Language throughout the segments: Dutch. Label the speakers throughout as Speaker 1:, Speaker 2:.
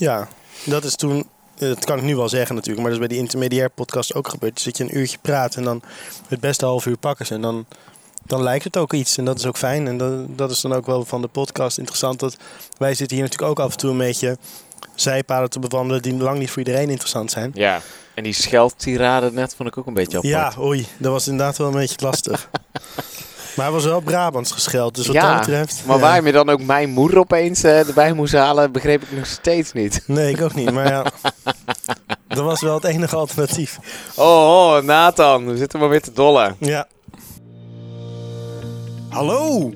Speaker 1: Ja, dat is toen, eh, dat kan ik nu wel zeggen natuurlijk, maar dat is bij die intermediair podcast ook gebeurd. Dus zit je een uurtje praten en dan het beste half uur pakken ze. En dan, dan lijkt het ook iets en dat is ook fijn. En dat, dat is dan ook wel van de podcast interessant. Dat wij zitten hier natuurlijk ook af en toe een beetje zijpaden te bewandelen die lang niet voor iedereen interessant zijn.
Speaker 2: Ja, en die scheldtirade net vond ik ook een beetje apart.
Speaker 1: Ja, oei, dat was inderdaad wel een beetje lastig. maar hij was wel Brabants gescheld, dus wat
Speaker 2: Ja,
Speaker 1: dat betreft...
Speaker 2: Maar
Speaker 1: ja.
Speaker 2: waar je dan ook mijn moeder opeens eh, erbij moest halen, begreep ik nog steeds niet.
Speaker 1: Nee, ik ook niet, maar ja... dat was wel het enige alternatief.
Speaker 2: Oh, oh Nathan, we zitten maar weer te dollen.
Speaker 1: Ja,
Speaker 3: Hallo!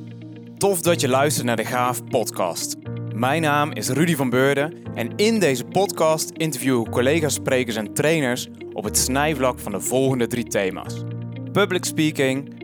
Speaker 3: Tof dat je luistert naar de Gaaf Podcast. Mijn naam is Rudy van Beurden en in deze podcast interview ik collega's, sprekers en trainers op het snijvlak van de volgende drie thema's: public speaking,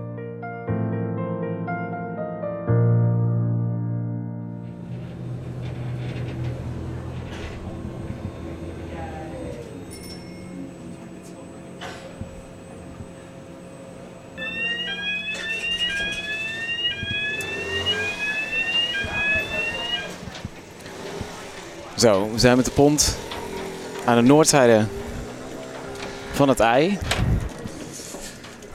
Speaker 2: Zo, we zijn met de pont aan de noordzijde van het ei.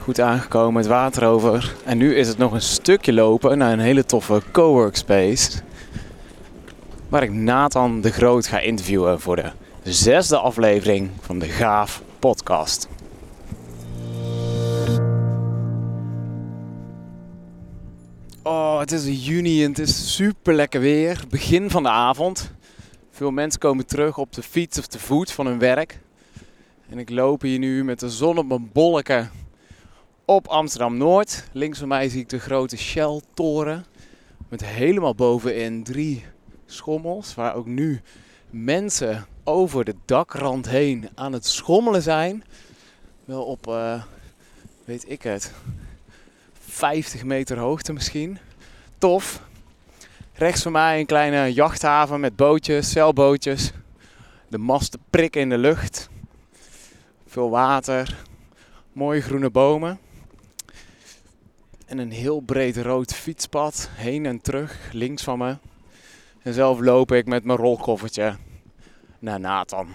Speaker 2: Goed aangekomen, het water over. En nu is het nog een stukje lopen naar een hele toffe coworkspace. Waar ik Nathan de Groot ga interviewen voor de zesde aflevering van de Gaaf podcast. Oh, het is juni en het is super lekker weer. Begin van de avond. Veel mensen komen terug op de fiets of te voet van hun werk. En ik loop hier nu met de zon op mijn bolleken op Amsterdam Noord. Links van mij zie ik de grote Shell-toren. Met helemaal bovenin drie schommels. Waar ook nu mensen over de dakrand heen aan het schommelen zijn. Wel op, eh, weet ik het, 50 meter hoogte misschien. Tof. Rechts van mij een kleine jachthaven met bootjes, zeilbootjes. De masten prikken in de lucht. Veel water. Mooie groene bomen. En een heel breed rood fietspad heen en terug, links van me. En zelf loop ik met mijn rolkoffertje naar Nathan.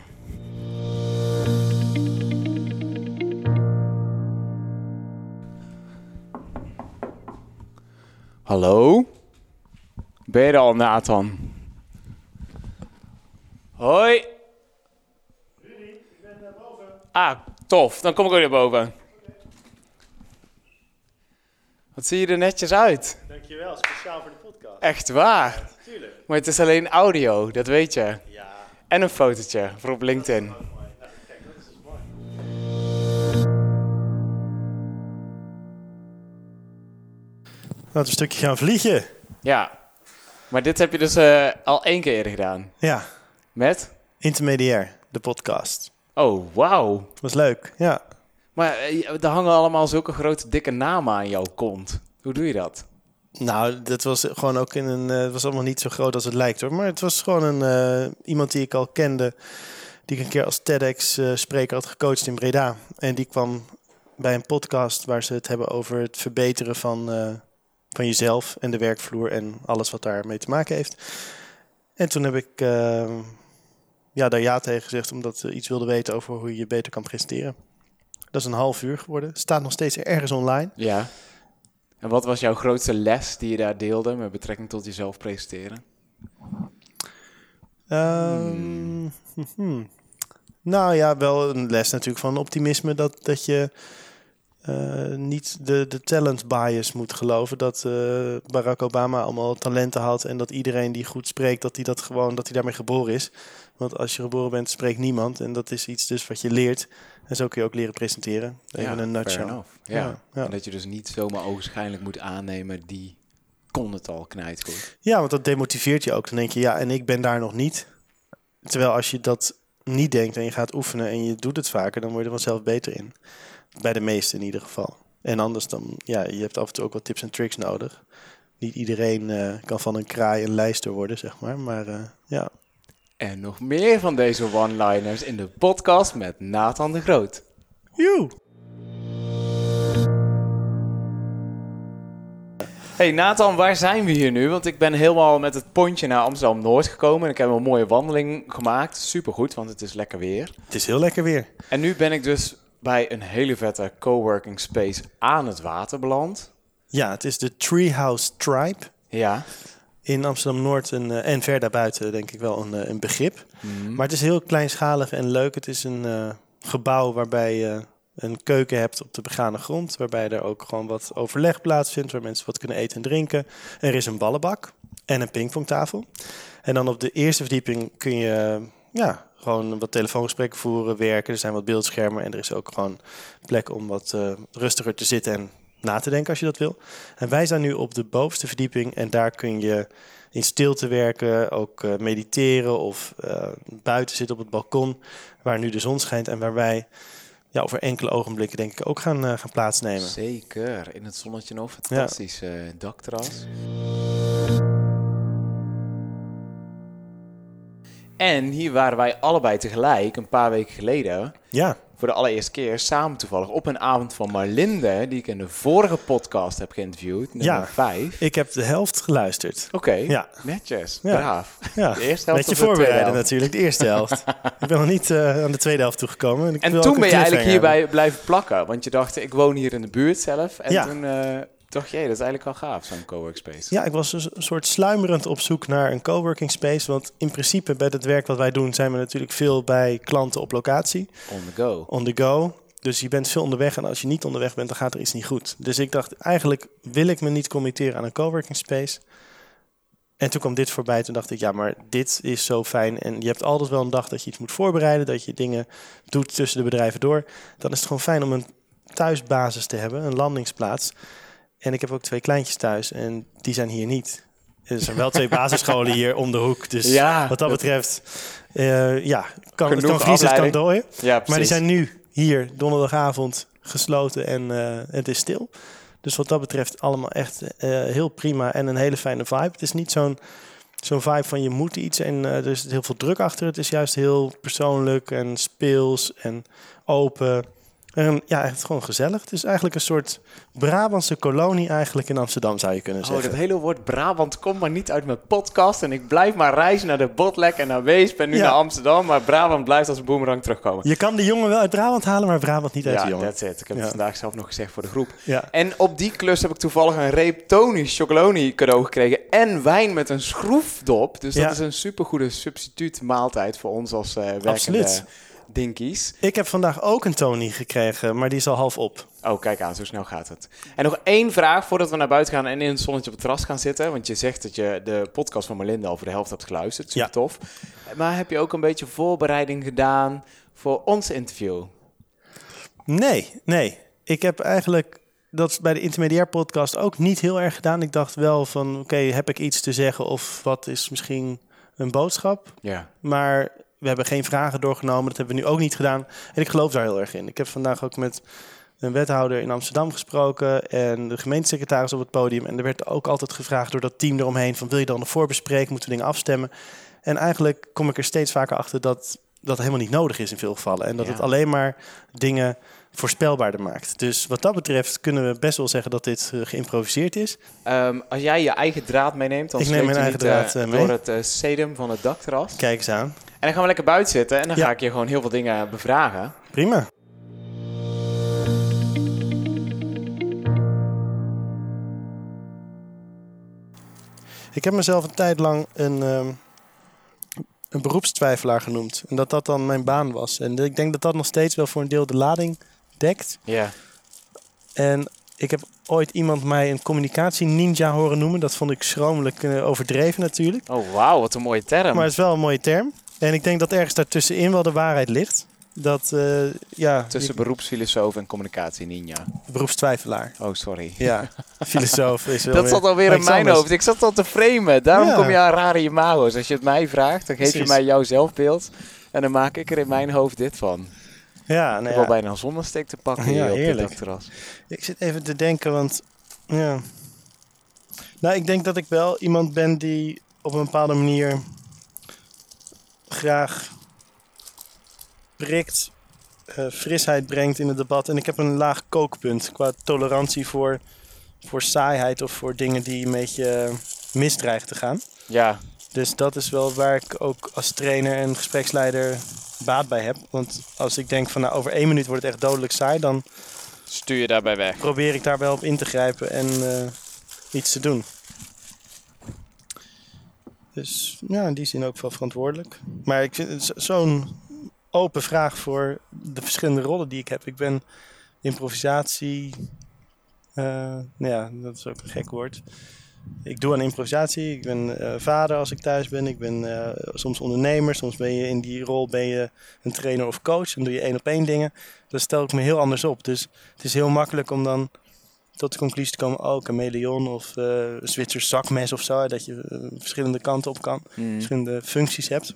Speaker 2: Hallo? Ben je er al, Nathan? Hoi. Ah, tof. Dan kom ik ook naar boven. Wat zie je er netjes uit.
Speaker 1: dankjewel. Speciaal voor de podcast.
Speaker 2: Echt waar.
Speaker 1: Tuurlijk.
Speaker 2: Maar het is alleen audio, dat weet je.
Speaker 1: Ja,
Speaker 2: En een fotootje voor op LinkedIn.
Speaker 1: kijk, dat is dus mooi. Laten we een stukje gaan vliegen.
Speaker 2: Ja. Maar dit heb je dus eh, al één keer eerder gedaan.
Speaker 1: Ja,
Speaker 2: Met?
Speaker 1: intermediair, de podcast.
Speaker 2: Oh, wauw.
Speaker 1: Was leuk, ja.
Speaker 2: Maar eh, er hangen allemaal zulke grote dikke namen aan jouw kont. Hoe doe je dat?
Speaker 1: Nou, dat was gewoon ook in een. eh, Het was allemaal niet zo groot als het lijkt hoor. Maar het was gewoon een, iemand die ik al kende. Die ik een keer als TEDx-spreker had gecoacht in Breda. En die kwam bij een podcast waar ze het hebben over het verbeteren van, van jezelf en de werkvloer en alles wat daarmee te maken heeft. En toen heb ik eh, ja, daar ja tegen gezegd, omdat ze iets wilde weten over hoe je je beter kan presenteren. Dat is een half uur geworden. Staat nog steeds ergens online.
Speaker 2: Ja. En wat was jouw grootste les die je daar deelde met betrekking tot jezelf presenteren?
Speaker 1: Ehm, mhm. Nou ja, wel een les natuurlijk van optimisme. Dat, dat je eh, niet de, de talent bias moet geloven. Dat eh, Barack Obama allemaal talenten had. En dat iedereen die goed spreekt, dat hij dat gewoon, dat hij daarmee geboren is. Want als je geboren bent, spreekt niemand. En dat is iets dus wat je leert. En zo kun je ook leren presenteren. Even een
Speaker 2: fair
Speaker 1: nutshell.
Speaker 2: Ja.
Speaker 1: Ja, ja.
Speaker 2: En dat je dus niet zomaar ogenschijnlijk moet aannemen, die kon het al knijtgoed.
Speaker 1: Ja, want dat demotiveert je ook. Dan denk je, ja, en ik ben daar nog niet. Terwijl als je dat niet denkt en je gaat oefenen en je doet het vaker, dan word je er vanzelf beter in. Bij de meesten in ieder geval. En anders dan, ja, je hebt af en toe ook wat tips en tricks nodig. Niet iedereen eh, kan van een kraai een lijster worden, zeg maar. Maar eh, ja,
Speaker 2: En nog meer van deze one-liners in de podcast met Nathan de Groot.
Speaker 1: Joe.
Speaker 2: Hey Nathan, waar zijn we hier nu? Want ik ben helemaal met het pontje naar Amsterdam-Noord gekomen. En ik heb een mooie wandeling gemaakt. Supergoed, want het is lekker weer.
Speaker 1: Het is heel lekker weer.
Speaker 2: En nu ben ik dus bij een hele vette coworking space aan het water beland.
Speaker 1: Ja, het is de Treehouse Tribe.
Speaker 2: Ja.
Speaker 1: In Amsterdam-Noord en, eh, en ver daarbuiten denk ik wel een, eh, een begrip.
Speaker 2: Mhm.
Speaker 1: Maar het is heel kleinschalig en leuk. Het is een eh, gebouw waarbij je een keuken hebt op de begane grond. Waarbij er ook gewoon wat overleg plaatsvindt. Waar mensen wat kunnen eten en drinken. Er is een ballenbak en een pingpongtafel. En dan op de eerste verdieping kun je ja, gewoon wat telefoongesprekken voeren, werken. Er zijn wat beeldschermen en er is ook gewoon plek om wat eh, rustiger te zitten en na te denken als je dat wil. En wij zijn nu op de bovenste verdieping en daar kun je in stilte werken, ook eh, mediteren of eh, buiten zitten op het balkon waar nu de zon schijnt en waar wij ja, over enkele ogenblikken denk ik ook gaan, gaan plaatsnemen.
Speaker 2: Zeker, in het zonnetje nog. Fantastisch eh, dakterras. En hier waren wij allebei tegelijk, een paar weken geleden,
Speaker 1: Ja,
Speaker 2: voor de allereerste keer samen toevallig op een avond van Marlinde, die ik in de vorige podcast heb geïnterviewd, nummer
Speaker 1: Ja.
Speaker 2: 5.
Speaker 1: ik heb de helft geluisterd.
Speaker 2: Oké,
Speaker 1: Ja.
Speaker 2: netjes,
Speaker 1: Ja.
Speaker 2: braaf.
Speaker 1: Ja,
Speaker 2: De eerste helft de tweede
Speaker 1: voorbereiden natuurlijk, de eerste helft. ik ben nog niet eh, aan de tweede helft toegekomen. En, ik
Speaker 2: En
Speaker 1: wil
Speaker 2: toen ben je eigenlijk hierbij blijven plakken, want je dacht, ik woon hier in de buurt zelf. En
Speaker 1: Ja.
Speaker 2: toen eh, je, hey, dat is eigenlijk wel gaaf, zo'n cowork space.
Speaker 1: Ja, ik was dus een soort sluimerend op zoek naar een coworking space. Want in principe bij het werk wat wij doen zijn we natuurlijk veel bij klanten op locatie.
Speaker 2: On the go.
Speaker 1: On the go. Dus je bent veel onderweg en als je niet onderweg bent, dan gaat er iets niet goed. Dus ik dacht, eigenlijk wil ik me niet committeren aan een coworking space. En toen kwam dit voorbij. Toen dacht ik, ja, maar dit is zo fijn. En je hebt altijd wel een dag dat je iets moet voorbereiden. Dat je dingen doet tussen de bedrijven door. Dan is het gewoon fijn om een thuisbasis te hebben, een landingsplaats. En ik heb ook twee kleintjes thuis en die zijn hier niet. Er zijn wel twee basisscholen hier om de hoek. Dus
Speaker 2: Ja,
Speaker 1: wat dat betreft, eh, ja, kan, het
Speaker 2: Genoeg
Speaker 1: kan kan dooien.
Speaker 2: Ja.
Speaker 1: Maar die zijn nu hier, donderdagavond, gesloten en eh, het is stil. Dus wat dat betreft allemaal echt eh, heel prima en een hele fijne vibe. Het is niet zo'n zo'n vibe van je moet iets en er is heel veel druk achter. Het is juist heel persoonlijk en speels en open. En ja, echt gewoon gezellig. Het is eigenlijk een soort Brabantse kolonie eigenlijk in Amsterdam, zou je kunnen
Speaker 2: Oh,
Speaker 1: zeggen.
Speaker 2: dat hele woord Brabant komt maar niet uit mijn podcast. En ik blijf maar reizen naar de Botlek en naar Wees. Ben nu
Speaker 1: Ja.
Speaker 2: naar Amsterdam, maar Brabant blijft als een boemerang terugkomen.
Speaker 1: Je kan de jongen wel uit Brabant halen, maar Brabant niet uit de
Speaker 2: Ja,
Speaker 1: jongen.
Speaker 2: that's it. Ik heb
Speaker 1: Ja.
Speaker 2: het vandaag zelf nog gezegd voor de groep.
Speaker 1: Ja.
Speaker 2: En op die klus heb ik toevallig een reep Tony chocoloni cadeau gekregen. En wijn met een schroefdop. Dus dat
Speaker 1: Ja.
Speaker 2: is een supergoede substituut maaltijd voor ons als eh werkende
Speaker 1: Absoluut.
Speaker 2: Dinkies.
Speaker 1: Ik heb vandaag ook een Tony gekregen, maar die is al half op.
Speaker 2: Oh, kijk aan, zo snel gaat het. En nog één vraag voordat we naar buiten gaan en in het zonnetje op het terras gaan zitten. Want je zegt dat je de podcast van Melinda al voor de helft hebt geluisterd. Super
Speaker 1: Ja.
Speaker 2: tof. Maar heb je ook een beetje voorbereiding gedaan voor ons interview?
Speaker 1: Nee, nee. Ik heb eigenlijk dat bij de intermediair podcast ook niet heel erg gedaan. Ik dacht wel van, oké, heb ik iets te zeggen of wat is misschien een boodschap?
Speaker 2: Ja.
Speaker 1: Maar we hebben geen vragen doorgenomen. Dat hebben we nu ook niet gedaan. En ik geloof daar heel erg in. Ik heb vandaag ook met een wethouder in Amsterdam gesproken en de gemeentesecretaris op het podium. En er werd ook altijd gevraagd door dat team eromheen van wil je dan een voorbespreken, moeten we dingen afstemmen? En eigenlijk kom ik er steeds vaker achter dat dat helemaal niet nodig is in veel gevallen. En dat
Speaker 2: Ja.
Speaker 1: het alleen maar dingen voorspelbaarder maakt. Dus wat dat betreft kunnen we best wel zeggen dat dit eh, geïmproviseerd is.
Speaker 2: Ehm, als jij je eigen draad meeneemt, dan
Speaker 1: Ik neem mijn eigen
Speaker 2: niet,
Speaker 1: draad,
Speaker 2: eh,
Speaker 1: eh, mee.
Speaker 2: door het eh, sedum van het dakterras.
Speaker 1: Kijk eens aan.
Speaker 2: En dan gaan we lekker buiten zitten en dan
Speaker 1: Ja.
Speaker 2: ga ik je gewoon heel veel dingen bevragen.
Speaker 1: Prima. Ik heb mezelf een tijd lang een, ehm, een beroepstwijfelaar genoemd. En dat dat dan mijn baan was. En ik denk dat dat nog steeds wel voor een deel de lading dekt.
Speaker 2: Ja.
Speaker 1: En ik heb ooit iemand mij een communicatie ninja horen noemen. Dat vond ik schromelijk eh, overdreven natuurlijk.
Speaker 2: Oh, wauw, wat een mooie term.
Speaker 1: Maar het is wel een mooie term. En ik denk dat ergens daartussenin wel de waarheid ligt. Dat, eh, ja,
Speaker 2: Tussen beroepsfilosoof en communicatie ninja.
Speaker 1: beroepstwijfelaar.
Speaker 2: Oh, sorry.
Speaker 1: Ja, filosoof is wel
Speaker 2: Dat
Speaker 1: weer-
Speaker 2: zat alweer in mijn hoofd. Ik zat al te framen. Daarom
Speaker 1: Ja.
Speaker 2: kom je aan rare imago's. Als je het mij vraagt, dan geef je mij jouw zelfbeeld. En dan maak ik er in mijn hoofd dit van.
Speaker 1: Ja,
Speaker 2: Ik
Speaker 1: nou
Speaker 2: heb wel
Speaker 1: ja.
Speaker 2: bijna een zonnesteek te pakken
Speaker 1: Ja,
Speaker 2: hier op dit dakterras.
Speaker 1: Ik zit even te denken, want ja. Nou, ik denk dat ik wel iemand ben die op een bepaalde manier graag prikt, eh, frisheid brengt in het debat. En ik heb een laag kookpunt qua tolerantie voor, voor saaiheid of voor dingen die een beetje misdreigen te gaan.
Speaker 2: Ja,
Speaker 1: Dus dat is wel waar ik ook als trainer en gespreksleider baat bij heb. Want als ik denk van nou, over één minuut wordt het echt dodelijk saai, dan
Speaker 2: stuur je daarbij weg.
Speaker 1: probeer ik daar wel op in te grijpen en eh, iets te doen. Dus ja, in die zin ook wel verantwoordelijk. Maar ik vind het zo- zo'n open vraag voor de verschillende rollen die ik heb. Ik ben improvisatie. eh, nou ja, dat is ook een gek woord. Ik doe aan improvisatie. Ik ben eh, vader als ik thuis ben. Ik ben eh, soms ondernemer. Soms ben je in die rol ben je een trainer of coach. Dan doe je één op één dingen. Dan stel ik me heel anders op. Dus het is heel makkelijk om dan tot de conclusie te komen, oh, chameleon of eh een Zwitsers zakmes of zo. Dat je verschillende kanten op kan,
Speaker 2: Mm.
Speaker 1: verschillende functies hebt.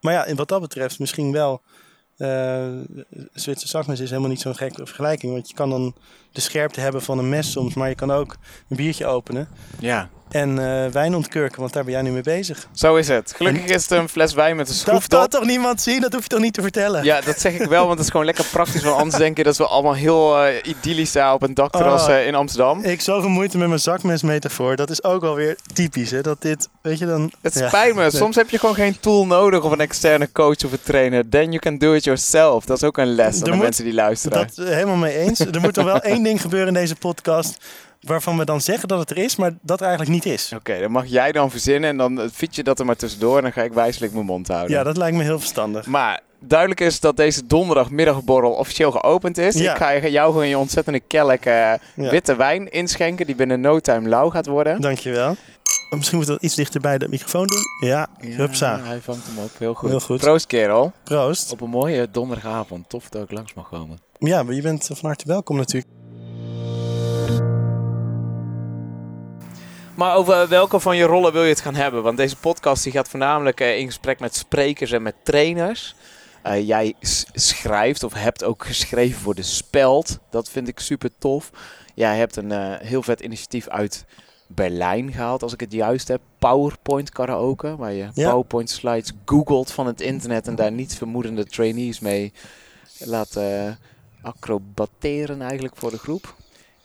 Speaker 1: Maar ja, en wat dat betreft misschien wel. Eh Zwitser zakmes is helemaal niet zo'n gekke vergelijking. Want je kan dan de scherpte hebben van een mes soms, maar je kan ook een biertje openen
Speaker 2: Ja,
Speaker 1: en eh, wijn ontkurken, want daar ben jij nu mee bezig.
Speaker 2: zo is het. Gelukkig is het een fles wijn met een
Speaker 1: Dat
Speaker 2: schroefdop.
Speaker 1: kan toch niemand zien? Dat hoef je toch niet te vertellen?
Speaker 2: Ja, dat zeg ik wel, want het is gewoon lekker praktisch. Want anders denk je dat we allemaal heel eh, idyllisch daar op een dakterras
Speaker 1: Oh.
Speaker 2: in Amsterdam.
Speaker 1: Ik zoveel moeite met mijn zakmesmetafoor. Dat is ook alweer typisch, hè? Dat dit, weet je dan...
Speaker 2: Het
Speaker 1: Ja.
Speaker 2: spijt me. Soms heb je gewoon geen tool nodig of een externe coach of een trainer. Then you can do it yourself. Dat is ook een les aan de
Speaker 1: moet-
Speaker 2: mensen die luisteren.
Speaker 1: Dat eh, helemaal mee eens. Er moet er wel één ding gebeuren in deze podcast waarvan we dan zeggen dat het er is, maar dat er eigenlijk niet is.
Speaker 2: Oké, dan mag jij dan verzinnen en dan eh, fiets je dat er maar tussendoor en dan ga ik wijselijk mijn mond houden.
Speaker 1: Ja, dat lijkt me heel verstandig.
Speaker 2: Maar duidelijk is dat deze donderdagmiddagborrel officieel geopend is.
Speaker 1: Ja.
Speaker 2: Ik ga je- jou gewoon je ontzettende kelk eh,
Speaker 1: Ja.
Speaker 2: witte wijn inschenken die binnen no time lauw gaat worden.
Speaker 1: Dankjewel. Misschien moeten we dat iets dichter bij de microfoon doen. Ja, hupsa.
Speaker 2: hij vangt hem op. Heel goed.
Speaker 1: Heel goed.
Speaker 2: Proost kerel.
Speaker 1: Proost.
Speaker 2: Op een mooie donderdagavond. Tof dat ik langs mag komen.
Speaker 1: Ja, maar je bent van harte welkom natuurlijk.
Speaker 2: Maar over welke van je rollen wil je het gaan hebben? Want deze podcast die gaat voornamelijk eh, in gesprek met sprekers en met trainers. Eh, jij schrijft of hebt ook geschreven voor de Speld. Dat vind ik super tof. Jij hebt een eh, heel vet initiatief uit Berlijn gehaald, als ik het juist heb. PowerPoint karaoke, waar je
Speaker 1: Ja.
Speaker 2: PowerPoint slides googelt van het internet en daar niets vermoedende trainees mee laat eh, acrobateren eigenlijk voor de groep.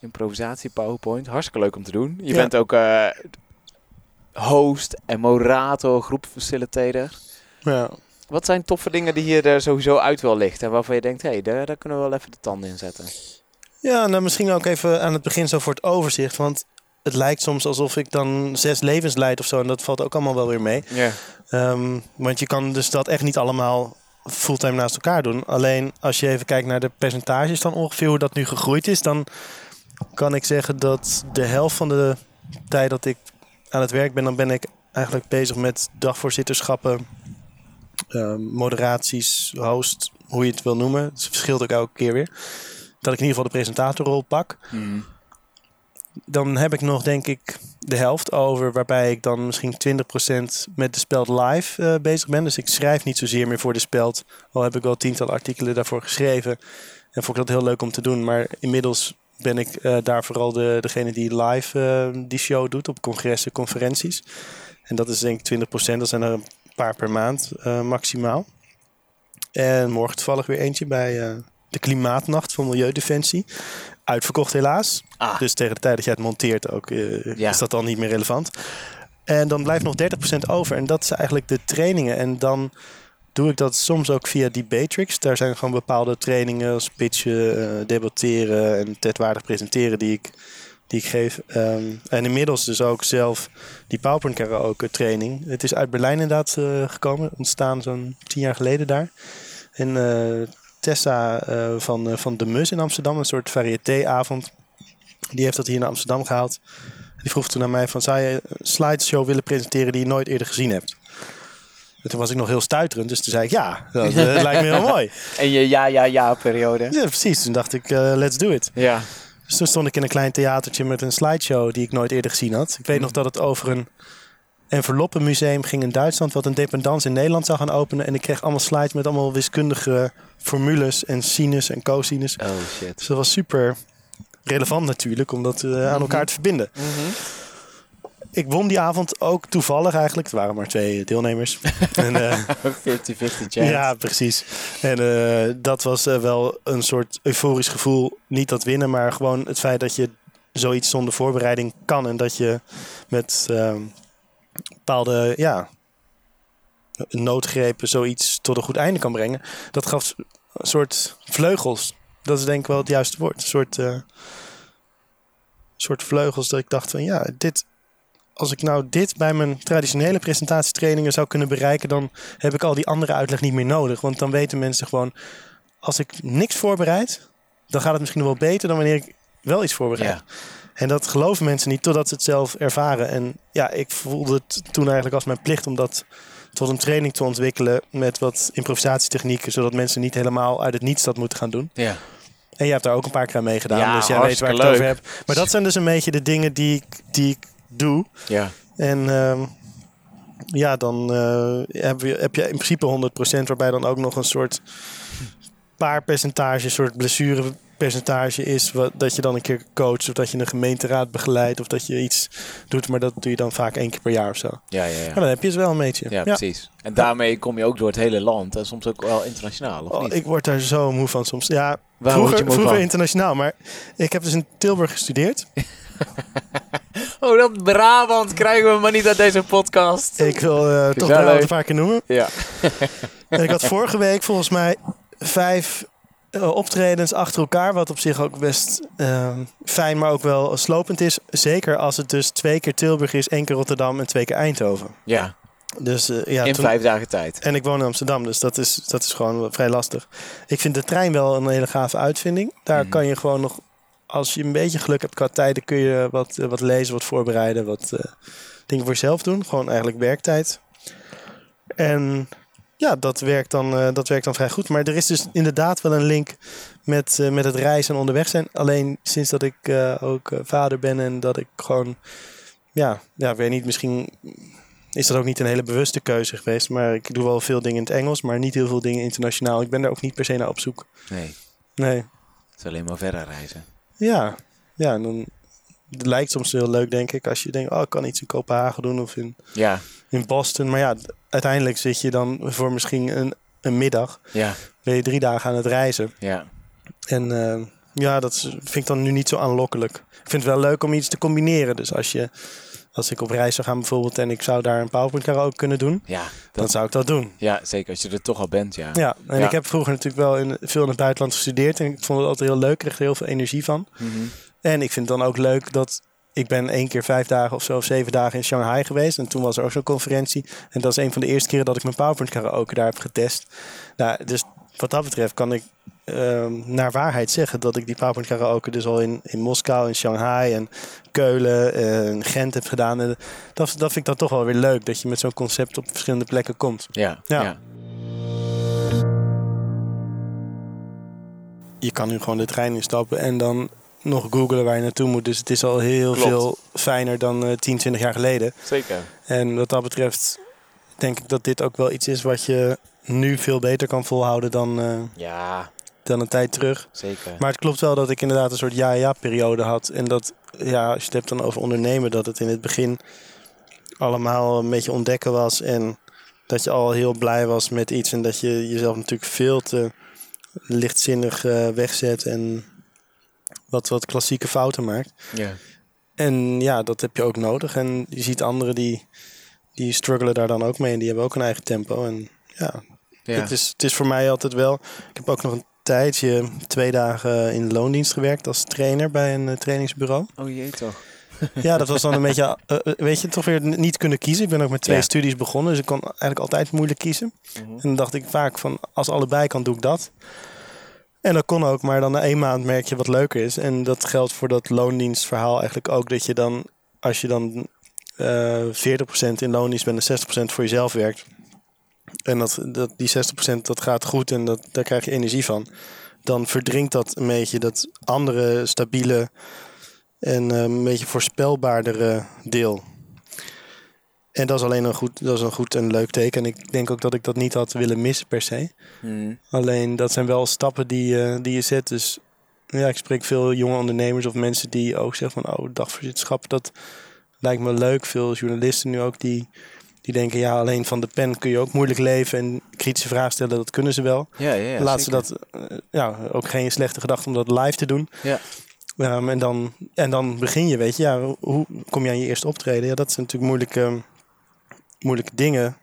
Speaker 2: Improvisatie PowerPoint, hartstikke leuk om te doen. Je
Speaker 1: Ja.
Speaker 2: bent ook eh, host en moderator, groepfacilitator.
Speaker 1: Ja.
Speaker 2: Wat zijn toffe dingen die je er sowieso uit wil lichten en waarvan je denkt, hé, hey, daar, daar kunnen we wel even de tanden in zetten.
Speaker 1: ja, nou misschien ook even aan het begin zo voor het overzicht. Want het lijkt soms alsof ik dan zes levens leid of zo. En dat valt ook allemaal wel weer mee.
Speaker 2: Ja.
Speaker 1: Ehm, want je kan dus dat echt niet allemaal fulltime naast elkaar doen. Alleen als je even kijkt naar de percentages dan ongeveer hoe dat nu gegroeid is, dan kan ik zeggen dat de helft van de tijd dat ik aan het werk ben, dan ben ik eigenlijk bezig met dagvoorzitterschappen, ehm, moderaties, host, hoe je het wil noemen. Het verschilt ook elke keer weer. Dat ik in ieder geval de presentatorrol pak. Dan heb ik nog, denk ik, de helft over, waarbij ik dan misschien 20% met de Speld live eh, bezig ben. Dus ik schrijf niet zozeer meer voor de Speld, al heb ik wel tientallen artikelen daarvoor geschreven. En vond ik dat heel leuk om te doen. Maar inmiddels ben ik eh, daar vooral de, degene die live eh, die show doet op congressen, conferenties. En dat is denk ik 20%, dat zijn er een paar per maand eh, maximaal. En morgen toevallig weer eentje bij de Klimaatnacht van Milieudefensie. Uitverkocht helaas.
Speaker 2: Ah.
Speaker 1: Dus tegen de tijd dat jij het monteert ook,
Speaker 2: Ja.
Speaker 1: is dat dan niet meer relevant. En dan blijft nog 30% over. En dat is eigenlijk de trainingen. En dan doe ik dat soms ook via Debatrix. Daar zijn gewoon bepaalde trainingen als pitchen, eh, debatteren en tetwaardig presenteren die ik, die ik geef. Ehm, en inmiddels dus ook zelf die PowerPoint karaoke training. Het is uit Berlijn inderdaad eh, gekomen. Ontstaan zo'n tien jaar geleden daar. En eh, Tessa van, van De Mus in Amsterdam, een soort variétéavond. Die heeft dat hier naar Amsterdam gehaald. Die vroeg toen aan mij van, zou je een slideshow willen presenteren die je nooit eerder gezien hebt? En toen was ik nog heel stuiterend, dus toen zei ik ja, dat eh, lijkt me heel mooi.
Speaker 2: En je ja, ja, ja periode.
Speaker 1: Ja, precies. Toen dacht ik, eh, let's do it.
Speaker 2: Ja.
Speaker 1: Dus toen stond ik in een klein theatertje met een slideshow die ik nooit eerder gezien had. Ik weet nog dat het over een En Verloppenmuseum ging in Duitsland wat een dependance in Nederland zou gaan openen. En ik kreeg allemaal slides met allemaal wiskundige formules en sinus en cosinus.
Speaker 2: Oh shit.
Speaker 1: Dus dat was super relevant natuurlijk om dat eh, aan elkaar te verbinden. Ik won die avond ook toevallig eigenlijk. Het waren maar twee deelnemers. en, eh,
Speaker 2: 50-50 chance.
Speaker 1: ja, precies. En eh, dat was eh, wel een soort euforisch gevoel. Niet dat winnen, maar gewoon het feit dat je zoiets zonder voorbereiding kan. En dat je met ehm, bepaalde ja, noodgrepen zoiets tot een goed einde kan brengen. Dat gaf een soort vleugels. Dat is denk ik wel het juiste woord. Een soort, eh, soort vleugels dat ik dacht van ja, dit, als ik nou dit bij mijn traditionele presentatietrainingen zou kunnen bereiken, dan heb ik al die andere uitleg niet meer nodig. Want dan weten mensen gewoon, als ik niks voorbereid, dan gaat het misschien wel beter dan wanneer ik wel iets voorbereid.
Speaker 2: Ja.
Speaker 1: En dat geloven mensen niet totdat ze het zelf ervaren. En ja, ik voelde het toen eigenlijk als mijn plicht om dat tot een training te ontwikkelen met wat improvisatietechnieken, zodat mensen niet helemaal uit het niets dat moeten gaan doen.
Speaker 2: Ja.
Speaker 1: En jij hebt daar ook een paar keer aan meegedaan,
Speaker 2: Ja,
Speaker 1: dus jij weet waar ik het over heb. Maar dat zijn dus een beetje de dingen die ik, die ik doe.
Speaker 2: Ja.
Speaker 1: En ehm, ja, dan eh, heb, je, heb je in principe 100%, waarbij dan ook nog een soort paar percentage, een soort blessurepercentage is. Wat, dat je dan een keer coacht, of dat je een gemeenteraad begeleidt, of dat je iets doet. Maar dat doe je dan vaak één keer per jaar of zo.
Speaker 2: Ja, ja,
Speaker 1: Maar
Speaker 2: ja.
Speaker 1: dan heb je het wel een beetje.
Speaker 2: Ja, precies. En daarmee kom je ook door het hele land. En soms ook wel internationaal, of
Speaker 1: Oh,
Speaker 2: niet?
Speaker 1: ik word daar zo moe van soms. Ja,
Speaker 2: Waar word
Speaker 1: vroeger, vroeger internationaal. Maar ik heb dus in Tilburg gestudeerd.
Speaker 2: Oh, dat Brabant krijgen we maar niet uit deze podcast.
Speaker 1: Ik wil eh, toch
Speaker 2: wel
Speaker 1: een paar keer noemen.
Speaker 2: Ja.
Speaker 1: En ik had vorige week volgens mij vijf eh, optredens achter elkaar. Wat op zich ook best eh, fijn, maar ook wel slopend is. Zeker als het dus twee keer Tilburg is, één keer Rotterdam en twee keer Eindhoven.
Speaker 2: Ja,
Speaker 1: Dus eh, ja,
Speaker 2: in
Speaker 1: toen-
Speaker 2: vijf dagen tijd.
Speaker 1: En ik woon in Amsterdam, dus dat is, dat is gewoon vrij lastig. Ik vind de trein wel een hele gave uitvinding. Daar
Speaker 2: Mhm.
Speaker 1: kan je gewoon nog, als je een beetje geluk hebt qua tijden, kun je wat, eh, wat lezen, wat voorbereiden, wat eh, dingen voor jezelf doen. Gewoon eigenlijk werktijd. En ja, dat werkt dan, eh, dat werkt dan vrij goed. Maar er is dus inderdaad wel een link met, met het reizen en onderweg zijn. Alleen sinds dat ik ook vader ben en dat ik gewoon, ja, ja, weet niet, misschien is dat ook niet een hele bewuste keuze geweest. Maar ik doe wel veel dingen in het Engels, maar niet heel veel dingen internationaal. Ik ben daar ook niet per se naar op zoek.
Speaker 2: Nee,
Speaker 1: Nee.
Speaker 2: het is alleen maar verder reizen.
Speaker 1: Ja, ja en dan het lijkt soms heel leuk, denk ik, als je denkt, oh, ik kan iets in Kopenhagen doen of in,
Speaker 2: Ja,
Speaker 1: in Boston. Maar ja, uiteindelijk zit je dan voor misschien een, een middag,
Speaker 2: ja,
Speaker 1: ben je drie dagen aan het reizen.
Speaker 2: ja.
Speaker 1: En eh, ja, dat vind ik dan nu niet zo aanlokkelijk. Ik vind het wel leuk om iets te combineren. Dus als, je, als ik op reis zou gaan bijvoorbeeld en ik zou daar een PowerPoint karaoke kunnen doen,
Speaker 2: Ja,
Speaker 1: dan zou ik dat doen.
Speaker 2: ja, zeker als je er toch al bent, ja.
Speaker 1: Ja, en
Speaker 2: Ja.
Speaker 1: ik heb vroeger natuurlijk wel in, veel in het buitenland gestudeerd. En ik vond het altijd heel leuk. Ik kreeg er heel veel energie van.
Speaker 2: Mhm.
Speaker 1: En ik vind het dan ook leuk dat... Ik ben één keer vijf dagen of zo, of zeven dagen in Shanghai geweest. En toen was er ook zo'n conferentie. En dat is een van de eerste keren dat ik mijn PowerPoint karaoke daar heb getest. Nou, dus wat dat betreft kan ik naar waarheid zeggen... dat ik die PowerPoint karaoke dus al in, in Moskou, in Shanghai en Keulen en Gent heb gedaan. En dat, dat vind ik dan toch wel weer leuk. Dat je met zo'n concept op verschillende plekken komt.
Speaker 2: Ja,
Speaker 1: Ja.
Speaker 2: ja.
Speaker 1: je kan nu gewoon de trein instappen en dan nog googlen waar je naartoe moet. Dus het is al heel
Speaker 2: Klopt.
Speaker 1: veel fijner dan eh 10, 20 jaar geleden.
Speaker 2: Zeker.
Speaker 1: En wat dat betreft denk ik dat dit ook wel iets is wat je nu veel beter kan volhouden dan, eh,
Speaker 2: Ja,
Speaker 1: dan een tijd terug.
Speaker 2: zeker.
Speaker 1: Maar het klopt wel dat ik inderdaad een soort ja-ja-periode had. En dat, ja, als je het hebt dan over ondernemen, dat het in het begin allemaal een beetje ontdekken was. En dat je al heel blij was met iets. En dat je jezelf natuurlijk veel te lichtzinnig eh, wegzet. En wat, wat klassieke fouten maakt.
Speaker 2: Ja.
Speaker 1: En ja, dat heb je ook nodig. En je ziet anderen die, die struggelen daar dan ook mee. En die hebben ook een eigen tempo. En ja,
Speaker 2: Ja.
Speaker 1: het, is, het is voor mij altijd wel. Ik heb ook nog een tijdje, twee dagen in de loondienst gewerkt als trainer bij een eh, trainingsbureau.
Speaker 2: Oh jee, toch.
Speaker 1: Ja, dat was dan een beetje, eh, eh, weet je, toch weer niet kunnen kiezen. Ik ben ook met twee
Speaker 2: Ja.
Speaker 1: studies begonnen, dus ik kon eigenlijk altijd moeilijk kiezen.
Speaker 2: Mhm.
Speaker 1: En dan dacht ik vaak van, als allebei kan, doe ik dat. En dat kon ook, maar dan na één maand merk je wat leuker is. En dat geldt voor dat loondienstverhaal eigenlijk ook. Dat je dan, als je dan eh 40% in loondienst bent en 60% voor jezelf werkt. En dat, dat, die 60% dat gaat goed en dat, daar krijg je energie van. Dan verdrinkt dat een beetje dat andere, stabiele, en eh, een beetje voorspelbaardere deel. En dat is alleen een goed, dat is een goed en leuk teken. En ik denk ook dat ik dat niet had willen missen per se.
Speaker 2: Hmm.
Speaker 1: Alleen dat zijn wel stappen die, eh, die je zet. Dus ja, ik spreek veel jonge ondernemers of mensen die ook zeggen van oh, dagvoorzitterschap, dat lijkt me leuk. Veel journalisten nu ook die, die denken ja, alleen van de pen kun je ook moeilijk leven en kritische vragen stellen, dat kunnen ze wel.
Speaker 2: Ja, ja, ja,
Speaker 1: Laat ze dat eh, ja, ook geen slechte gedachte om dat live te doen.
Speaker 2: Ja.
Speaker 1: Ehm, en, dan, en dan begin je, weet je, ja, hoe kom je aan je eerste optreden? Ja, dat zijn natuurlijk moeilijke, moeilijke dingen.